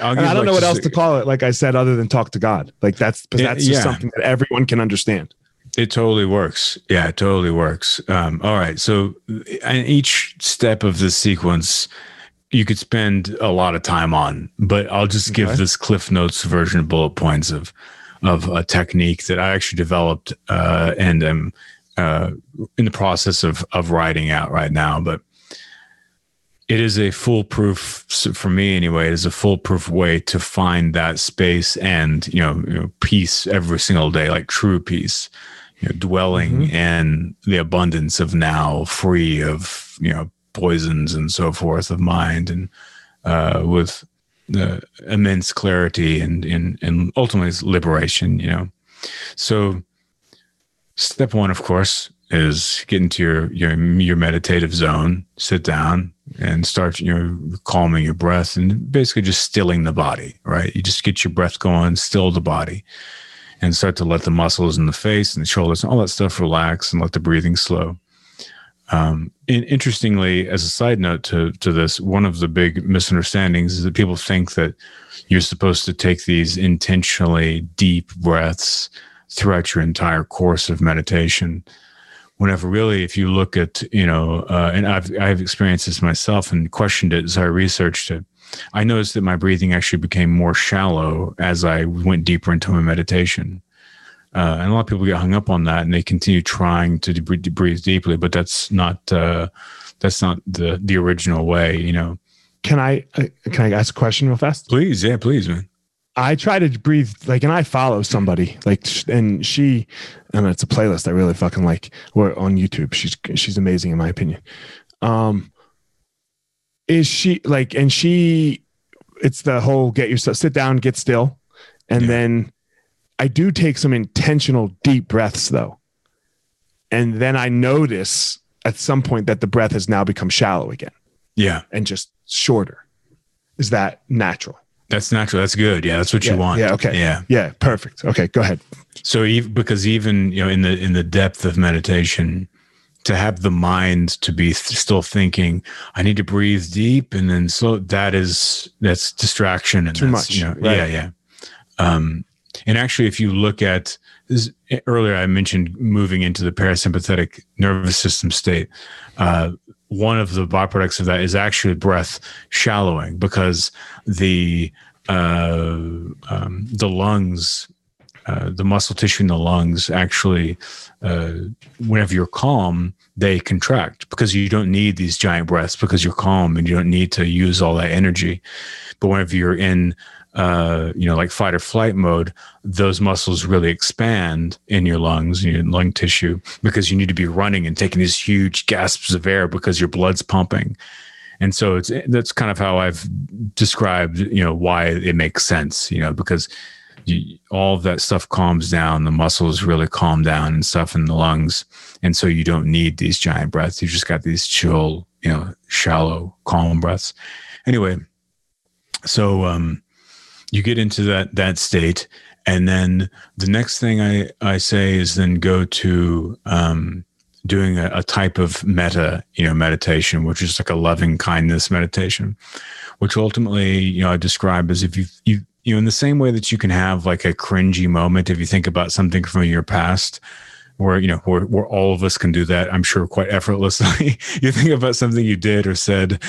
I don't know what else to call it. Like I said, other than talk to God. Like that's that's just yeah. something that everyone can understand. It totally works. Yeah, it totally works. Um, all right. So, in each step of the sequence, you could spend a lot of time on, but I'll just give this Cliff Notes version of bullet points of of a technique that I actually developed uh, and am uh, in the process of of writing out right now. But it is a foolproof for me anyway. It is a foolproof way to find that space and you know, you know peace every single day, like true peace. You know, dwelling mm-hmm. in the abundance of now, free of you know poisons and so forth of mind, and uh, with the immense clarity and, and, and ultimately liberation, you know. So step one, of course, is get into your, your, your meditative zone, sit down and start, you know, calming your breath and basically just stilling the body, right? You just get your breath going, still the body and start to let the muscles in the face and the shoulders and all that stuff relax and let the breathing slow. Um, and interestingly, as a side note to to this, one of the big misunderstandings is that people think that you're supposed to take these intentionally deep breaths throughout your entire course of meditation. Whenever really, if you look at you know, uh, and I've I've experienced this myself and questioned it as I researched it. I noticed that my breathing actually became more shallow as I went deeper into my meditation. Uh, and a lot of people get hung up on that, and they continue trying to breathe, breathe deeply, but that's not uh, that's not the the original way. You know. Can I uh, can I ask a question real fast? Please, yeah, please, man. I try to breathe like, and I follow somebody like, and she, and it's a playlist I really fucking like. We're on YouTube, she's she's amazing in my opinion. Um, is she like, and she, it's the whole get yourself sit down, get still, and yeah. then I do take some intentional deep breaths though, and then I notice at some point that the breath has now become shallow again. Yeah, and just shorter. Is that natural? That's natural. That's good. Yeah, that's what yeah, you want. Yeah. Okay. Yeah. Yeah. Perfect. Okay. Go ahead. So even because even you know in the in the depth of meditation, to have the mind to be still thinking, I need to breathe deep, and then so that is that's distraction and too much. You know, right. Yeah. Yeah. Um, and actually, if you look at this, earlier, I mentioned moving into the parasympathetic nervous system state. Uh, one of the byproducts of that is actually breath shallowing because the uh, um, the lungs, uh, the muscle tissue in the lungs actually, uh, whenever you're calm, they contract because you don't need these giant breaths because you're calm and you don't need to use all that energy. But whenever you're in uh, you know, like fight or flight mode, those muscles really expand in your lungs, in your lung tissue, because you need to be running and taking these huge gasps of air because your blood's pumping. And so it's that's kind of how I've described, you know, why it makes sense, you know, because you, all of that stuff calms down, the muscles really calm down and stuff in the lungs, and so you don't need these giant breaths. You've just got these chill, you know, shallow, calm breaths. Anyway, so um, you get into that that state. And then the next thing i i say is then go to um, doing a, a, type of metta, you know meditation which is like a loving kindness meditation which ultimately you know i describe as if you you you know in the same way that you can have like a cringy moment if you think about something from your past where you know where, where all of us can do that i'm sure quite effortlessly. You think about something you did or said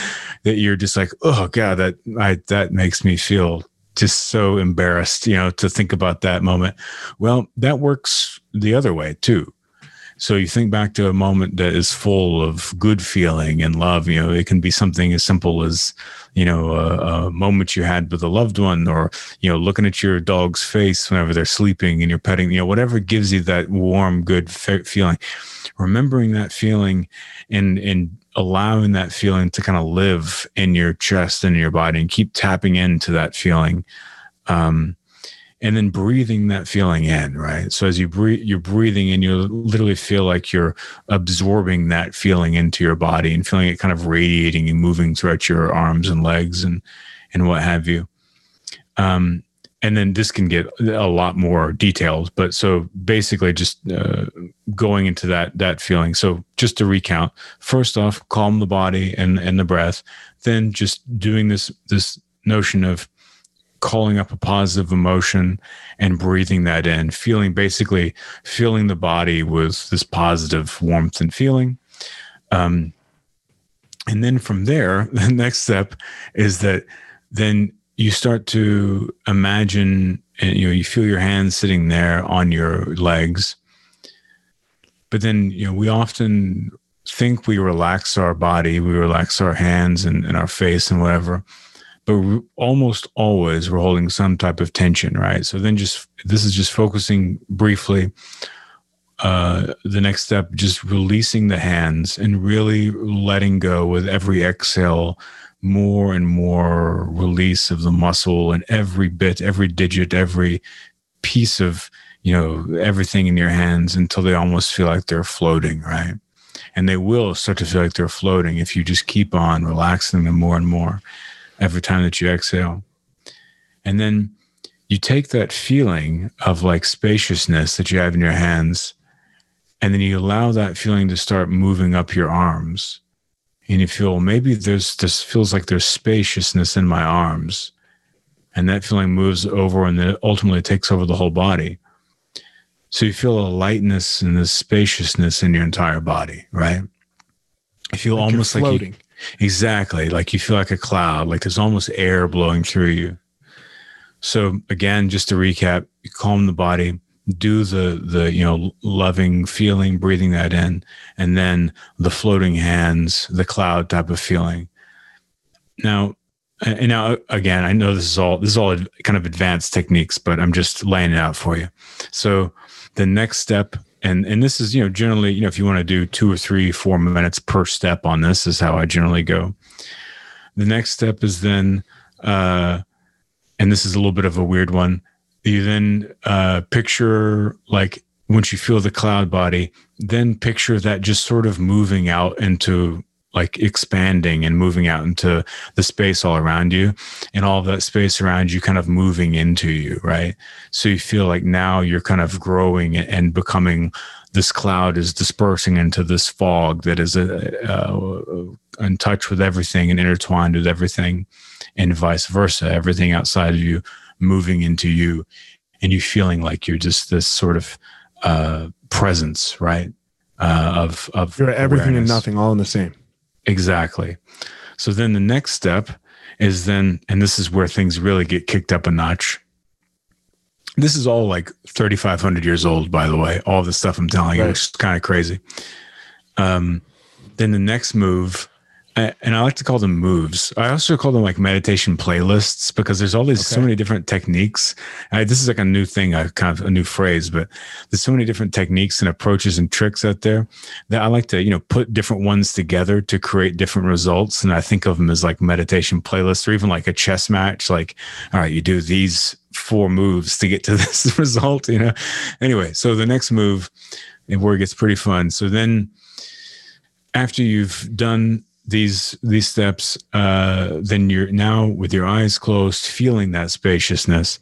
that you're just like oh god that i that makes me feel just so embarrassed, you know, to think about that moment. Well, that works the other way too. So you think back to a moment that is full of good feeling and love. You know, it can be something as simple as, you know, a, a, moment you had with a loved one, or you know, looking at your dog's face whenever they're sleeping and you're petting. You know, whatever gives you that warm, good fe- feeling. Remembering that feeling and and allowing that feeling to kind of live in your chest and your body and keep tapping into that feeling um, and then breathing that feeling in right? So as you breathe you're breathing and you literally feel like you're absorbing that feeling into your body and feeling it kind of radiating and moving throughout your arms and legs and and what have you. Um, and then this can get a lot more detailed but so basically just uh, going into that that feeling. So just to recount first off calm the body and and the breath then just doing this this notion of calling up a positive emotion and breathing that in feeling basically filling the body with this positive warmth and feeling. Um, and then from there the next step is that then you start to imagine and you know you feel your hands sitting there on your legs. But then you know we often think we relax our body we relax our hands and, and our face and whatever but almost always we're holding some type of tension right? So then just this is just focusing briefly uh, the next step just releasing the hands and really letting go with every exhale more and more release of the muscle and every bit, every digit, every piece of, you know, everything in your hands until they almost feel like they're floating, right? And they will start to feel like they're floating if you just keep on relaxing them more and more every time that you exhale. And then you take that feeling of like spaciousness that you have in your hands, and then you allow that feeling to start moving up your arms and you feel maybe there's this feels like there's spaciousness in my arms and that feeling moves over and then ultimately takes over the whole body so you feel a lightness and this spaciousness in your entire body right you feel like almost like floating. Exactly. Like you feel like a cloud, like there's almost air blowing through you. So again, just to recap, you calm the body, do the the you know loving feeling, breathing that in, and then the floating hands, the cloud type of feeling. Now, and now again, I know this is all this is all kind of advanced techniques, but I'm just laying it out for you. So the next step and and this is you know generally you know if you want to do two or three four minutes per step on this is how i generally go the next step is then uh and this is a little bit of a weird one you then uh picture like once you feel the cloud body then picture that just sort of moving out into like expanding and moving out into the space all around you and all that space around you kind of moving into you right? So you feel like now you're kind of growing and becoming this cloud is dispersing into this fog that is uh, uh, in touch with everything and intertwined with everything and vice versa everything outside of you moving into you and you feeling like you're just this sort of uh, presence right uh, of of you're everything awareness. and nothing all in the same Exactly. So then the next step is then, and this is where things really get kicked up a notch. This is all like 3,500 years old, by the way. All the stuff I'm telling right. you is kind of crazy. Um, then the next move and I like to call them moves. I also call them like meditation playlists because there's all these okay. so many different techniques. I, this is like a new thing, a kind of a new phrase, but there's so many different techniques and approaches and tricks out there that I like to, you know, put different ones together to create different results. And I think of them as like meditation playlists or even like a chess match. Like, all right, you do these four moves to get to this result, you know? Anyway, so the next move where it gets pretty fun. So then after you've done these these steps, uh, then you're now with your eyes closed, feeling that spaciousness.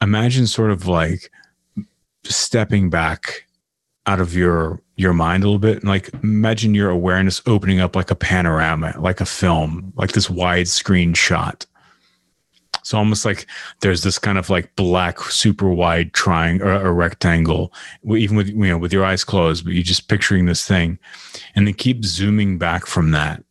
Imagine sort of like stepping back out of your your mind a little bit and like imagine your awareness opening up like a panorama like a film like this wide screen shot so almost like there's this kind of like black super wide triangle or a rectangle, even with you know with your eyes closed, but you're just picturing this thing, and then keep zooming back from that,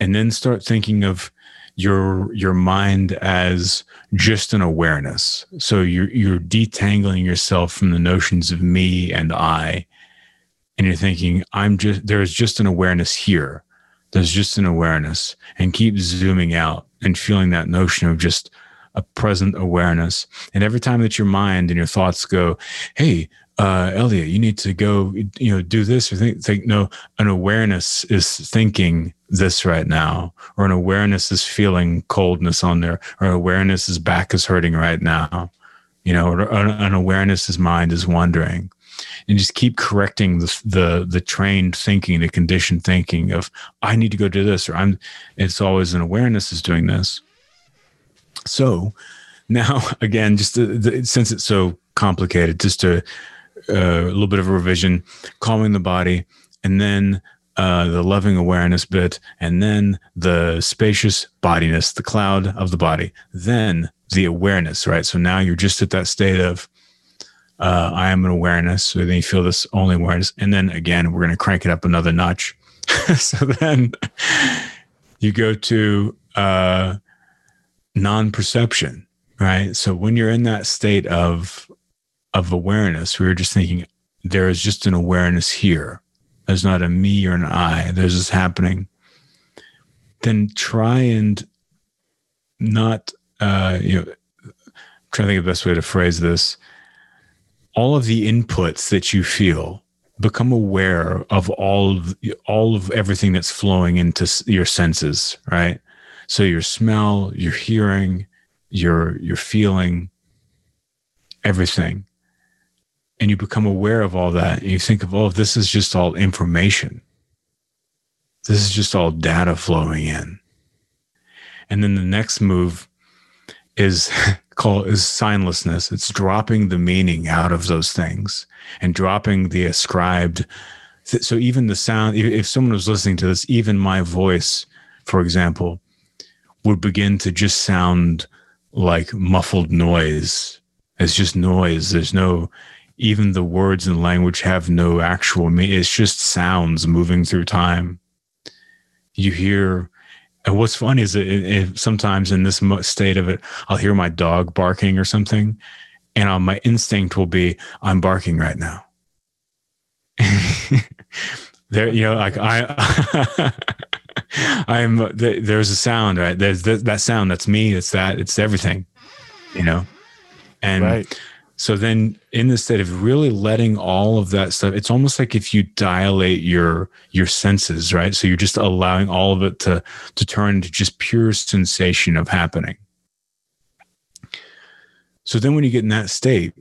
and then start thinking of your your mind as just an awareness. So you're you're detangling yourself from the notions of me and I, and you're thinking I'm just there's just an awareness here. There's just an awareness, and keep zooming out and feeling that notion of just a present awareness. And every time that your mind and your thoughts go, hey, uh, Elliot, you need to go, you know, do this or think, think, no, an awareness is thinking this right now, or an awareness is feeling coldness on there, or awareness is back is hurting right now, you know, an awareness is mind is wandering. And just keep correcting the, the the trained thinking, the conditioned thinking of I need to go do this, or I'm. It's always an awareness is doing this. So now, again, just to, the, since it's so complicated, just uh, a little bit of a revision, calming the body, and then uh, the loving awareness bit, and then the spacious bodiness, the cloud of the body, then the awareness, right? So now you're just at that state of, uh, I am an awareness. So then you feel this only awareness. And then again, we're going to crank it up another notch. so then you go to uh, non perception, right? So when you're in that state of, of awareness, we are just thinking, there is just an awareness here. There's not a me or an I. There's this happening. Then try and not, uh, you know, try to think of the best way to phrase this. All of the inputs that you feel, become aware of all of all of everything that's flowing into your senses, right? So your smell, your hearing, your your feeling, everything. And you become aware of all that. And you think of, oh, this is just all information. This is just all data flowing in. And then the next move is called is signlessness. It's dropping the meaning out of those things and dropping the ascribed. So even the sound, if someone was listening to this, even my voice, for example, would begin to just sound like muffled noise. It's just noise. There's no, even the words and language have no actual meaning. It's just sounds moving through time. you hear and what's funny is that it, it, sometimes in this state of it i'll hear my dog barking or something and uh, my instinct will be i'm barking right now. There you know like i i'm there's a sound right? There's that sound. That's me. It's that. It's everything you know? And right. So then in the state of really letting all of that stuff it's almost like if you dilate your your senses right? So you're just allowing all of it to to turn into just pure sensation of happening. So then when you get in that state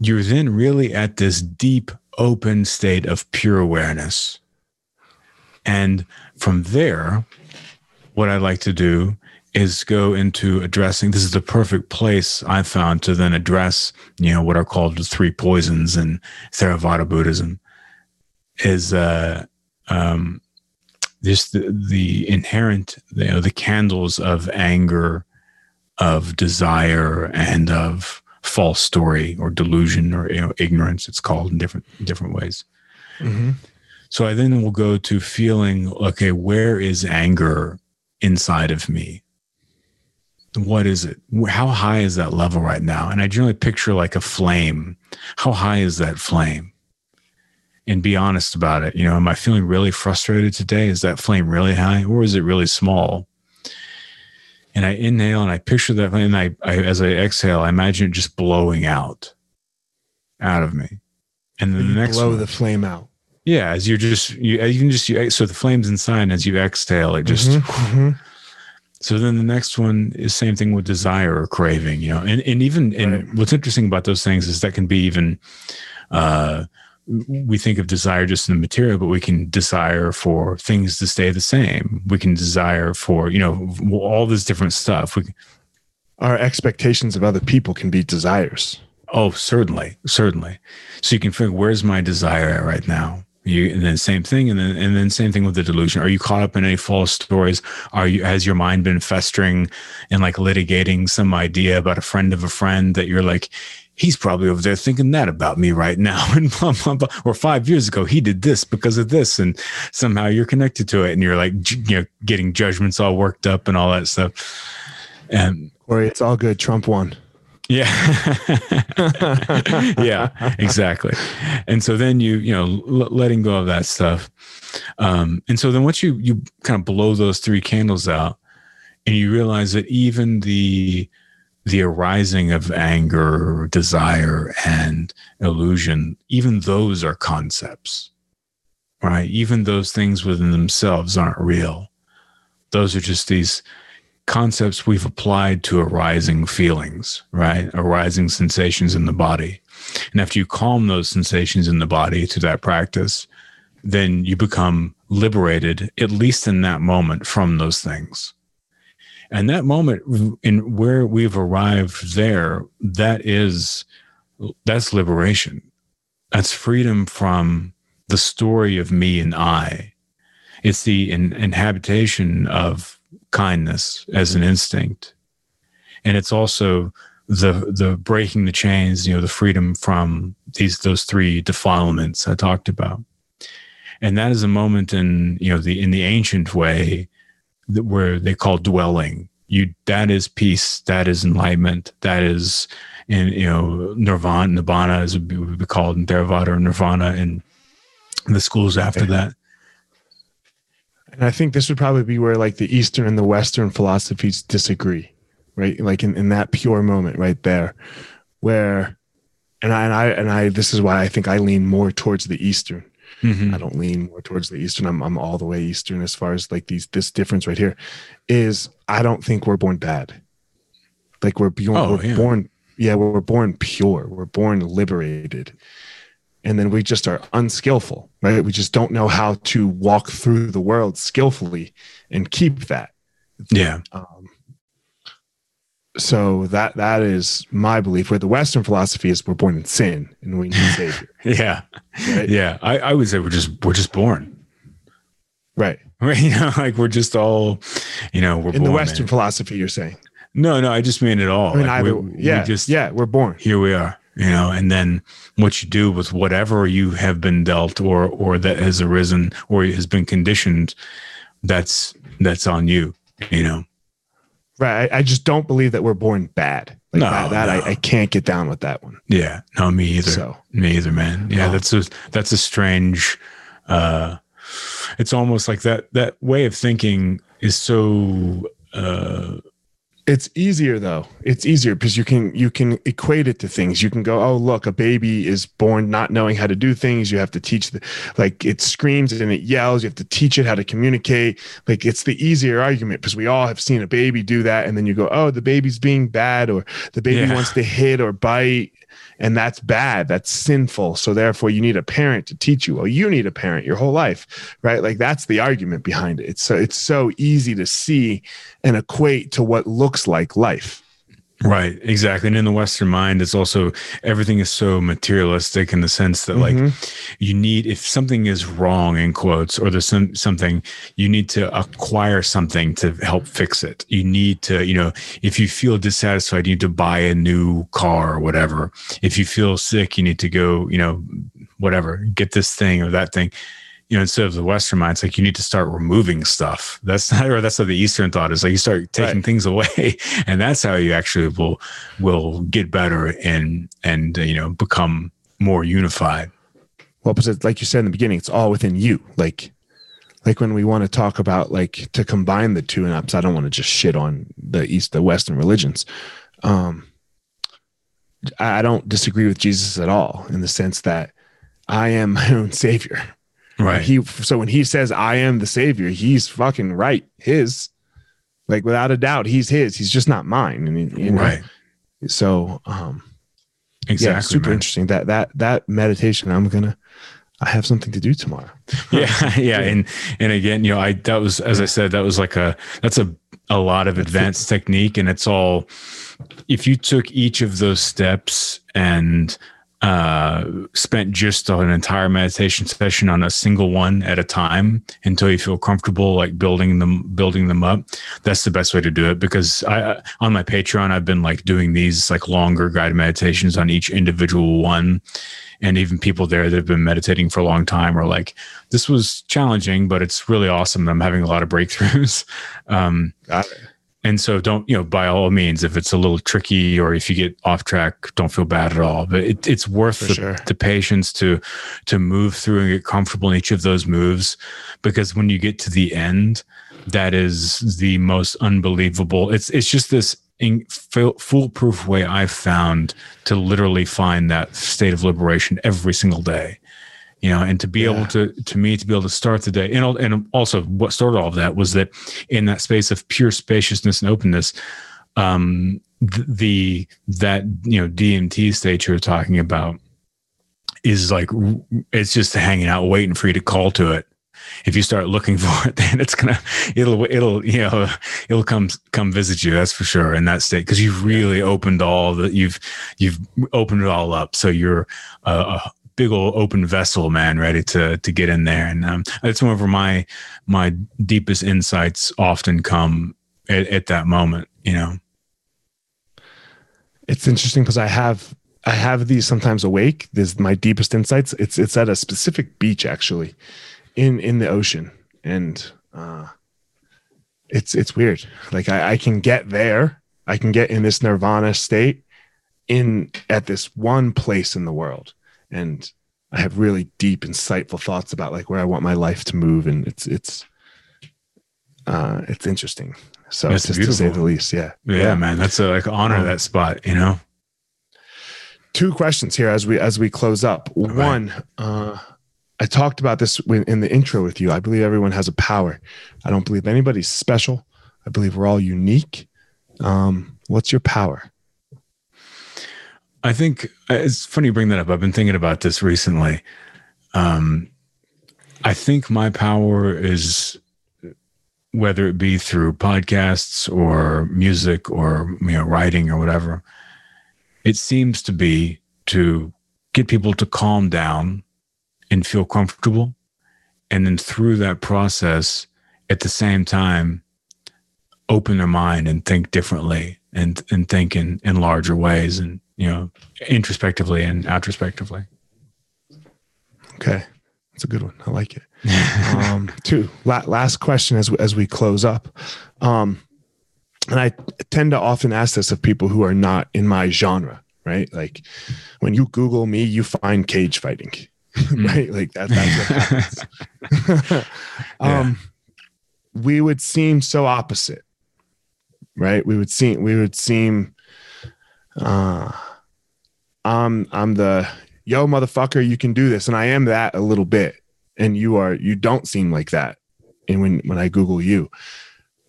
you're then really at this deep open state of pure awareness. And from there, what I like to do is go into addressing this is the perfect place I found to then address, you know, what are called the three poisons in Theravada Buddhism is uh um just the, the inherent you know the candles of anger of desire and of false story or delusion or you know, ignorance it's called in different different ways mm-hmm. So I then will go to feeling, okay, where is anger inside of me? What is it? How high is that level right now? And I generally picture like a flame. How high is that flame? And be honest about it. You know, am I feeling really frustrated today? Is that flame really high or is it really small? And I inhale and I picture that flame. And I, I as I exhale, I imagine it just blowing out out of me. And then the next blow one, the flame out. Yeah, as you're just you, you can just you, so the flames inside as you exhale, it just. Mm-hmm, mm-hmm. So then the next one is same thing with desire or craving, you know, and and even and right. what's interesting about those things is that can be even. Uh, we think of desire just in the material, but we can desire for things to stay the same. We can desire for you know all this different stuff. We, Our expectations of other people can be desires. Oh, certainly, certainly. So you can figure where's my desire at right now you, and then same thing, and then and then same thing with the delusion. Are you caught up in any false stories? Are you has your mind been festering and like litigating some idea about a friend of a friend that you're like, he's probably over there thinking that about me right now, and blah blah blah. Or five years ago, he did this because of this, and somehow you're connected to it, and you're like, you know, getting judgments all worked up and all that stuff. And Cory, it's all good. Trump won. Yeah. yeah, exactly. And so then you, you know, l- letting go of that stuff. Um, and so then once you, you kind of blow those three candles out and you realize that even the, the arising of anger, desire, and illusion, even those are concepts, right? Even those things within themselves aren't real. Those are just these concepts we've applied to arising feelings, right? Arising sensations in the body. And after you calm those sensations in the body to that practice, then you become liberated, at least in that moment, from those things. And that moment in where we've arrived there, that is that's liberation. That's freedom from the story of me and I. It's the in, inhabitation of kindness as an mm-hmm. instinct. And it's also the the breaking the chains, you know, the freedom from these those three defilements I talked about. And that is a moment in, you know, the in the ancient way that where they call dwelling. You that is peace, that is enlightenment, that is in you know nirvana nibbana as it would be called in Theravada or nirvana and the schools after that and I think this would probably be where like the Eastern and the Western philosophies disagree, right? Like in, in that pure moment right there, where, and I, and I, and I, this is why I think I lean more towards the Eastern. Mm-hmm. I don't lean more towards the Eastern. I'm, I'm all the way Eastern as far as like these, this difference right here is I don't think we're born bad. Like we're, born, oh, we're yeah. born, yeah, we're born pure. We're born liberated and then we just are unskillful right? We just don't know how to walk through the world skillfully and keep that. Yeah. Um, so that that is my belief where the western philosophy is we're born in sin and we need a savior. Yeah. Right? yeah. I, I would say we're just we're just born. Right. Right you know like we're just all you know we're in the western philosophy you're saying? No no i just mean it all. I mean, like either, we, yeah we just yeah we're born. Here we are you know and then what you do with whatever you have been dealt or or that has arisen or has been conditioned that's that's on you. You know. Right. I, I just don't believe that we're born bad. Like No, that, that no. I, I can't get down with that one. Yeah. No, me either. So Me either, man. Yeah, that's a that's a strange. uh It's almost like that that way of thinking is so. uh it's easier though. It's easier because you can you can equate it to things. You can go, oh look, a baby is born not knowing how to do things. You have to teach the like it screams and it yells. You have to teach it how to communicate. Like it's the easier argument because we all have seen a baby do that, and then you go, oh, the baby's being bad, or the baby Yeah. wants to hit or bite, and that's bad. That's sinful. So therefore, you need a parent to teach you. Well, you need a parent your whole life, right? Like that's the argument behind it. It's so it's so easy to see and equate to what looks like life. Right, exactly. And in the Western mind, it's also everything is so materialistic in the sense that, like, Mhm. you need if something is wrong in quotes or there's some something you need to acquire something to help fix it you need to you know if you feel dissatisfied you need to buy a new car or whatever if you feel sick you need to go you know whatever get this thing or that thing you know instead of the western mind it's like you need to start removing stuff that's not or that's what the eastern thought is like you start taking Right. things away and that's how you actually will will get better and and uh, you know become more unified Well, because like you said in the beginning, it's all within you. Like, like when we want to talk about like to combine the two, and ups, I don't want to just shit on the East, the Western religions. Um, I I don't disagree with Jesus at all in the sense that I am my own savior. Right He so when he says I am the savior, he's fucking right. His, like without a doubt, he's his. He's just not mine. And you know, right so um, exactly yeah, super man. interesting. That that that meditation, I'm gonna. I have something to do tomorrow. yeah yeah and and again you know i that was as i said that was like a that's a a lot of advanced technique and it's all if you took each of those steps and uh spent just an entire meditation session on a single one at a time until you feel comfortable like building them building them up. That's the best way to do it because i on my patreon i've been like doing these like longer guided meditations on each individual one. And even people there that have been meditating for a long time are like this was challenging but it's really awesome. I'm having a lot of breakthroughs. Um Got it. And so don't you know by all means if it's a little tricky or if you get off track don't feel bad at all. But it, it's worth the, sure. the patience to to move through and get comfortable in each of those moves. Because when you get to the end that is the most unbelievable. It's it's just this in, foolproof way i've found to literally find that state of liberation every single day you know and to be Yeah. able to to me to be able to start the day and, and also what started all of that was that in that space of pure spaciousness and openness um th- the that you know dmt state you're talking about is like it's just hanging out waiting for you to call to it. If you start looking for it then it's gonna it'll it'll you know it'll come come visit you that's for sure in that state because you've really opened all the you've you've opened it all up. So you're a, a big old open vessel man ready to to get in there and um, that's whenever my my deepest insights often come at, at that moment you know it's interesting because I have I have these sometimes awake. This my deepest insights. It's it's at a specific beach actually, in in the ocean, and uh, it's it's weird. Like I, I can get there. I can get in this nirvana state in at this one place in the world, and I have really deep, insightful thoughts about like where I want my life to move, and it's it's uh, it's interesting. So That's just to say the least, yeah, yeah, man that's a like honor Um, that spot you know two questions here as we as we close up. right. One, uh, I talked about this when- in the intro with you. I believe everyone has a power. I don't believe anybody's special. I believe we're all unique. Um, what's your power? I think uh, it's funny you bring that up. I've been thinking about this recently. Um, I think my power is whether it be through podcasts or music or you know writing or whatever. It seems to be to get people to calm down and feel comfortable, and then through that process, at the same time, open their mind and think differently and and think in in larger ways and you know introspectively and outrospectively Okay, That's a good one. I like it. um, two la- last question as as we close up. Um, and I tend to often ask this of people who are not in my genre, right? Like when you Google me, you find cage fighting, right? Like that, that's what happens. um, we would seem so opposite, right? We would seem, we would seem, uh, I'm, I'm the yo motherfucker, you can do this. And I am that a little bit. And you are, you don't seem like that. And when, when I Google you,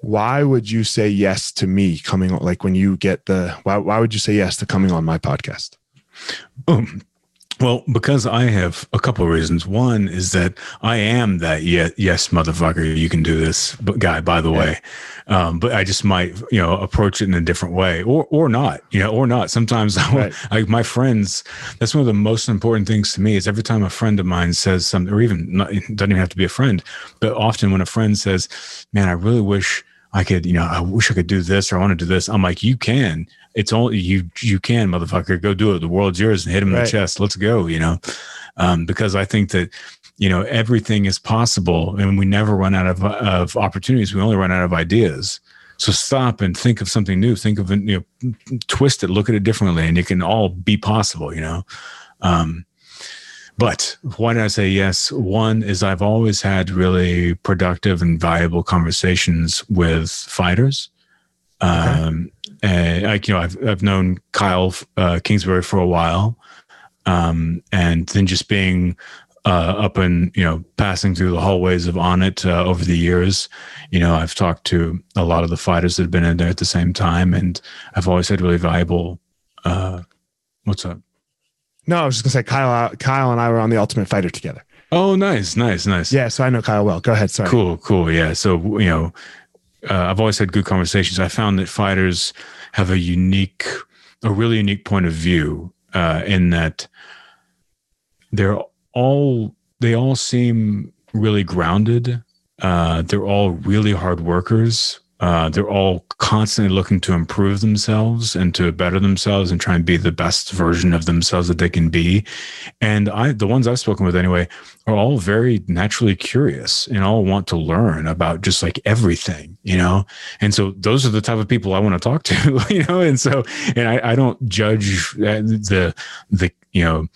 why would you say yes to me coming on like when you get the why, why would you say yes to coming on my podcast um, well because i have a couple of reasons one is that i am that yes, yes motherfucker you can do this guy by the yeah. way um, but i just might you know approach it in a different way or or not you know or not sometimes right. like my friends that's one of the most important things to me is every time a friend of mine says something or even not, doesn't even have to be a friend but often when a friend says man i really wish I could, you know, I wish I could do this or I want to do this. I'm like, you can. It's only you. You can, motherfucker. Go do it. The world's yours, and hit him right. in the chest. Let's go. You know, um, because I think that you know everything is possible, and we never run out of of opportunities. We only run out of ideas. So stop and think of something new. Think of it. You know, twist it. Look at it differently, and it can all be possible. You know. Um, but why did I say yes? One is I've always had really productive and valuable conversations with fighters. Okay. Um, and like, you know, I've, I've known Kyle uh, Kingsbury for a while. Um, and then just being uh, up and, you know, passing through the hallways of Onnit uh, over the years, you know, I've talked to a lot of the fighters that have been in there at the same time. And I've always had really valuable, uh, what's up? No, I was just gonna say Kyle. Kyle and I were on the Ultimate Fighter together. Oh, nice, nice, nice. Yeah, so I know Kyle well. Go ahead. Sorry. Cool, cool. Yeah. So you know, uh, I've always had good conversations. I found that fighters have a unique, a really unique point of view uh, in that they're all they all seem really grounded. Uh, they're all really hard workers. Uh, they're all constantly looking to improve themselves and to better themselves and try and be the best version of themselves that they can be. And I, the ones I've spoken with anyway, are all very naturally curious and all want to learn about just like everything, you know? And so those are the type of people I want to talk to, you know? And so, and I, I don't judge the, the, you know,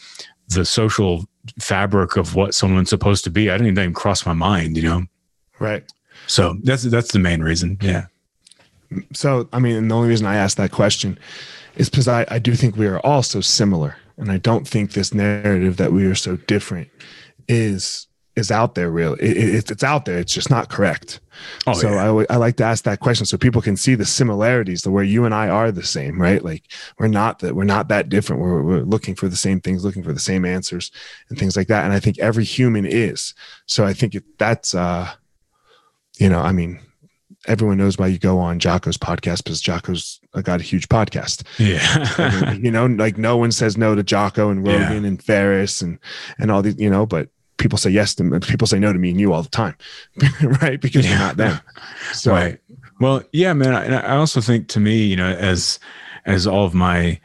the social fabric of what someone's supposed to be. I didn't even cross my mind, you know? Right. So that's that's the main reason. Yeah. So I mean, the only reason I asked that question is because I, I do think we are all so similar, and I don't think this narrative that we are so different is is out there. Really, it, it, it's out there. It's just not correct. Oh, so yeah. I, I like to ask that question so people can see the similarities, the where you and I are the same, right? Like we're not that we're not that different. We're, we're looking for the same things, looking for the same answers, and things like that. And I think every human is. So I think that's uh you know, I mean, everyone knows why you go on Jocko's podcast because Jocko's got a huge podcast. Yeah. you know, like no one says no to Jocko and Rogan yeah. and Ferriss and and all these, you know, but people say yes to me. People say no to me and you all the time, right? Because yeah. you're not them. So, right. Well, yeah, man. And I also think to me, you know, as as all of my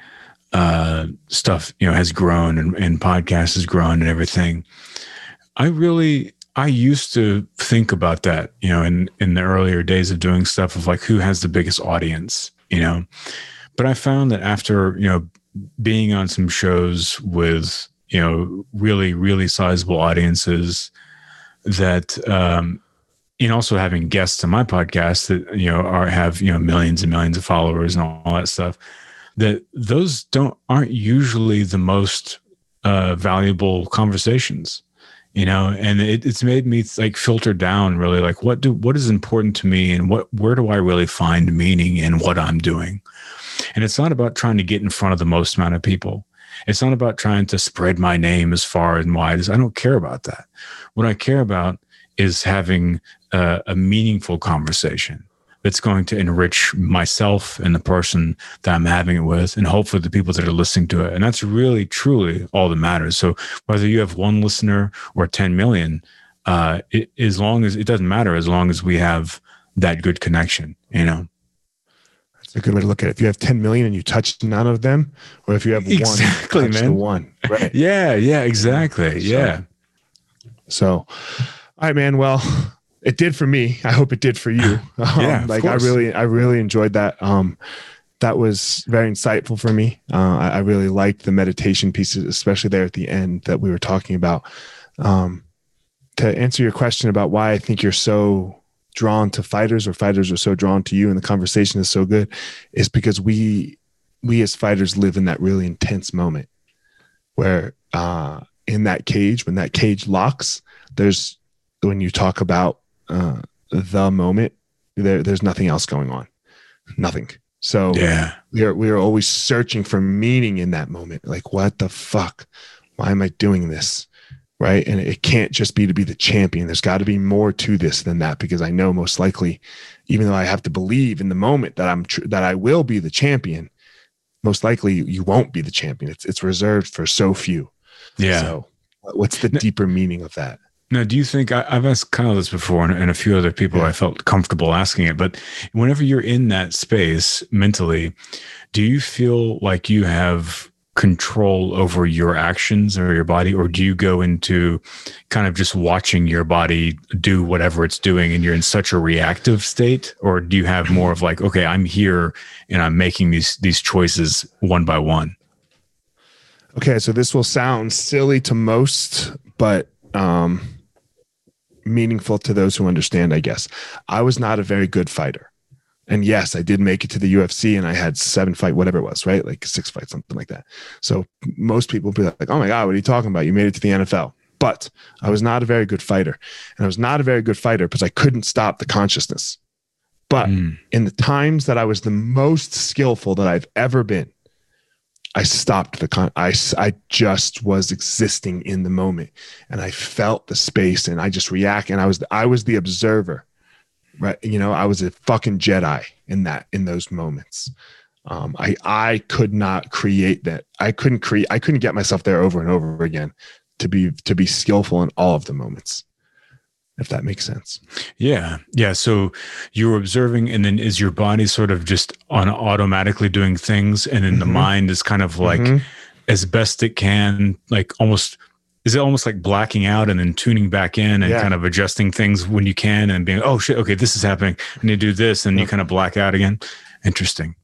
uh, stuff, you know, has grown and, and podcast has grown and everything, I really I used to think about that, you know, in in the earlier days of doing stuff of like who has the biggest audience, you know. But I found that after, you know, being on some shows with, you know, really really sizable audiences that um and also having guests on my podcast that you know are have you know millions and millions of followers and all, all that stuff that those don't aren't usually the most uh, valuable conversations you know and it, it's made me like filter down really like what do what is important to me and what where do i really find meaning in what i'm doing? And it's not about trying to get in front of the most amount of people. It's not about trying to spread my name as far and wide as i don't care about that. What i care about is having a, a meaningful conversation that's going to enrich myself and the person that I'm having it with, and hopefully the people that are listening to it. And that's really, truly all that matters. So whether you have one listener or 10 million, uh, it, as long as it doesn't matter, as long as we have that good connection, you know. That's a good way to look at it. If you have 10 million and you touch none of them, or if you have exactly, one, man. one, right? Yeah, yeah, exactly. So, yeah. So, all right, man. Well, it did for me. I hope it did for you. Um, Yeah, like I really, I really enjoyed that. Um, that was very insightful for me. Uh, I, I really liked the meditation pieces, especially there at the end that we were talking about. Um, to answer your question about why I think you're so drawn to fighters or fighters are so drawn to you and the conversation is so good is because we we as fighters live in that really intense moment where uh in that cage when that cage locks there's when you talk about uh the moment there there's nothing else going on. Nothing. So Yeah. we are we are always searching for meaning in that moment. Like what the fuck? Why am i doing this? Right? And it can't just be to be the champion. There's got to be more to this than that because i know most likely even though i have to believe in the moment that i'm tr- that i will be the champion most likely you won't be the champion. It's it's reserved for so few. Yeah. so what's the deeper meaning of that Now, do you think I, I've asked Kyle this before, and, and a few other people Yeah. I felt comfortable asking it, but whenever you're in that space mentally, do you feel like you have control over your actions or your body, or do you go into kind of just watching your body do whatever it's doing and you're in such a reactive state? Or do you have more of like, okay, I'm here and I'm making these these choices one by one? Okay, so this will sound silly to most, but um, meaningful to those who understand, I guess. I was not a very good fighter. And yes, I did make it to the UFC and I had seven fight, whatever it was, right? Like six fights, something like that. So most people be like, oh my God, what are you talking about? You made it to the NFL. But I was not a very good fighter. And I was not a very good fighter because I couldn't stop the consciousness. But Mm. in the times that I was the most skillful that I've ever been, I stopped the con. I, I just was existing in the moment and I felt the space and I just react and I was I was the observer, right? You know, I was a fucking Jedi in that in those moments. Um, I I could not create that. I couldn't create. I couldn't get myself there over and over again to be to be skillful in all of the moments. If that makes sense. Yeah. Yeah. So you're observing, and then is your body sort of just on automatically doing things? And then the Mhm. mind is kind of like Mhm. as best it can, like almost, is it almost like blacking out and then tuning back in and Yeah. kind of adjusting things when you can and being, oh shit, okay, this is happening. I need to do this. And you kind of black out again. Interesting.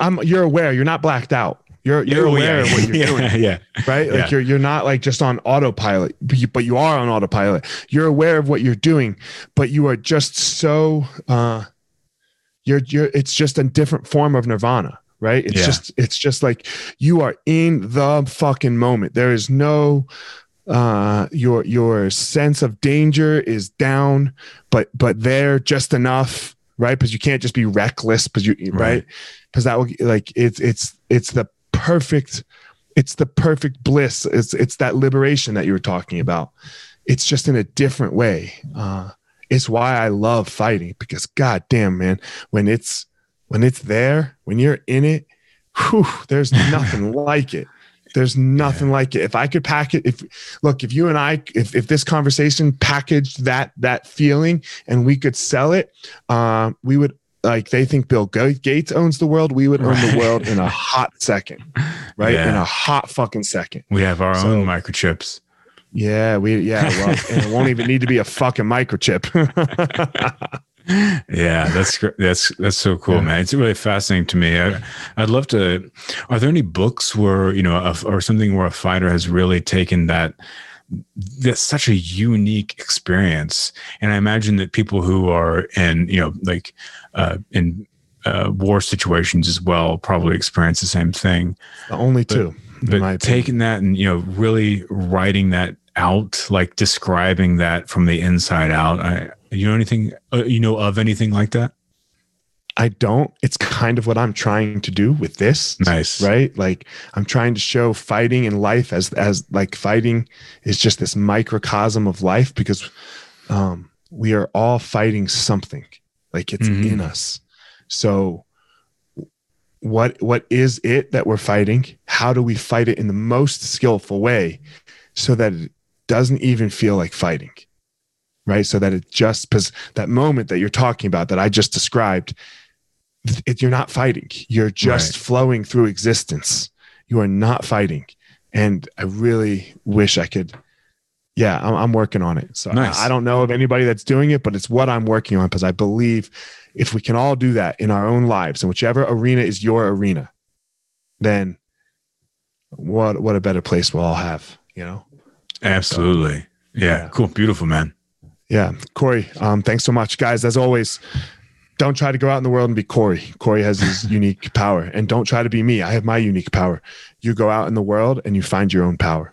I'm. You're aware. You're not blacked out. You're you're Oh, aware yeah. of what you're yeah, doing. Yeah. right? Like you're you're not like just on autopilot, but you, but you are on autopilot. You're aware of what you're doing, but you are just so uh you're you're it's just a different form of nirvana, right? It's just it's just like you are in the fucking moment. There is no uh your your sense of danger is down, but but there just enough, right? Because you can't just be reckless, because you Right. right? Because that will like it's it's it's the perfect it's the perfect bliss. It's it's that liberation that you were talking about. It's just in a different way. Uh it's why i love fighting because god damn man when it's when it's there when you're in it whew, there's nothing like it. There's nothing like it. If i could pack it if look if you and i if, if this conversation packaged that that feeling and we could sell it uh, we would like they think bill gates owns the world we would own Right. the world in a hot second right in a hot fucking second We have our So- own microchips. yeah we yeah well and it won't even need to be a fucking microchip yeah, that's that's that's so cool, Yeah. man. It's really fascinating to me. I, I'd love to. Are there any books where you know, a, or something where a fighter has really taken that? That's such a unique experience, and I imagine that people who are in you know like uh, in uh, war situations as well probably experience the same thing. the only two But my opinion. taking that and you know really writing that out, like describing that from the inside out. I, you know anything? Uh, you know of anything like that? I don't. It's kind of what I'm trying to do with this. Nice. Right? Like I'm trying to show fighting in life as as like fighting is just this microcosm of life because um we are all fighting something. Like it's Mhm. in us. So what what is it that we're fighting? How do we fight it in the most skillful way so that it doesn't even feel like fighting? Right? So that it just because that moment that you're talking about that I just described it, you're not fighting. You're just Right. flowing through existence. You are not fighting. And I really wish I could, yeah, I'm, I'm working on it. So Nice. I, I don't know of anybody that's doing it, but it's what I'm working on because I believe if we can all do that in our own lives and whichever arena is your arena, then what what a better place we'll all have, you know? Absolutely. Yeah. Yeah. Cool. Beautiful, man. Yeah. Cory, um, thanks so much. Guys, as always, don't try to go out in the world and be Cory. Cory has his unique power. And don't try to be me. I have my unique power. You go out in the world and you find your own power.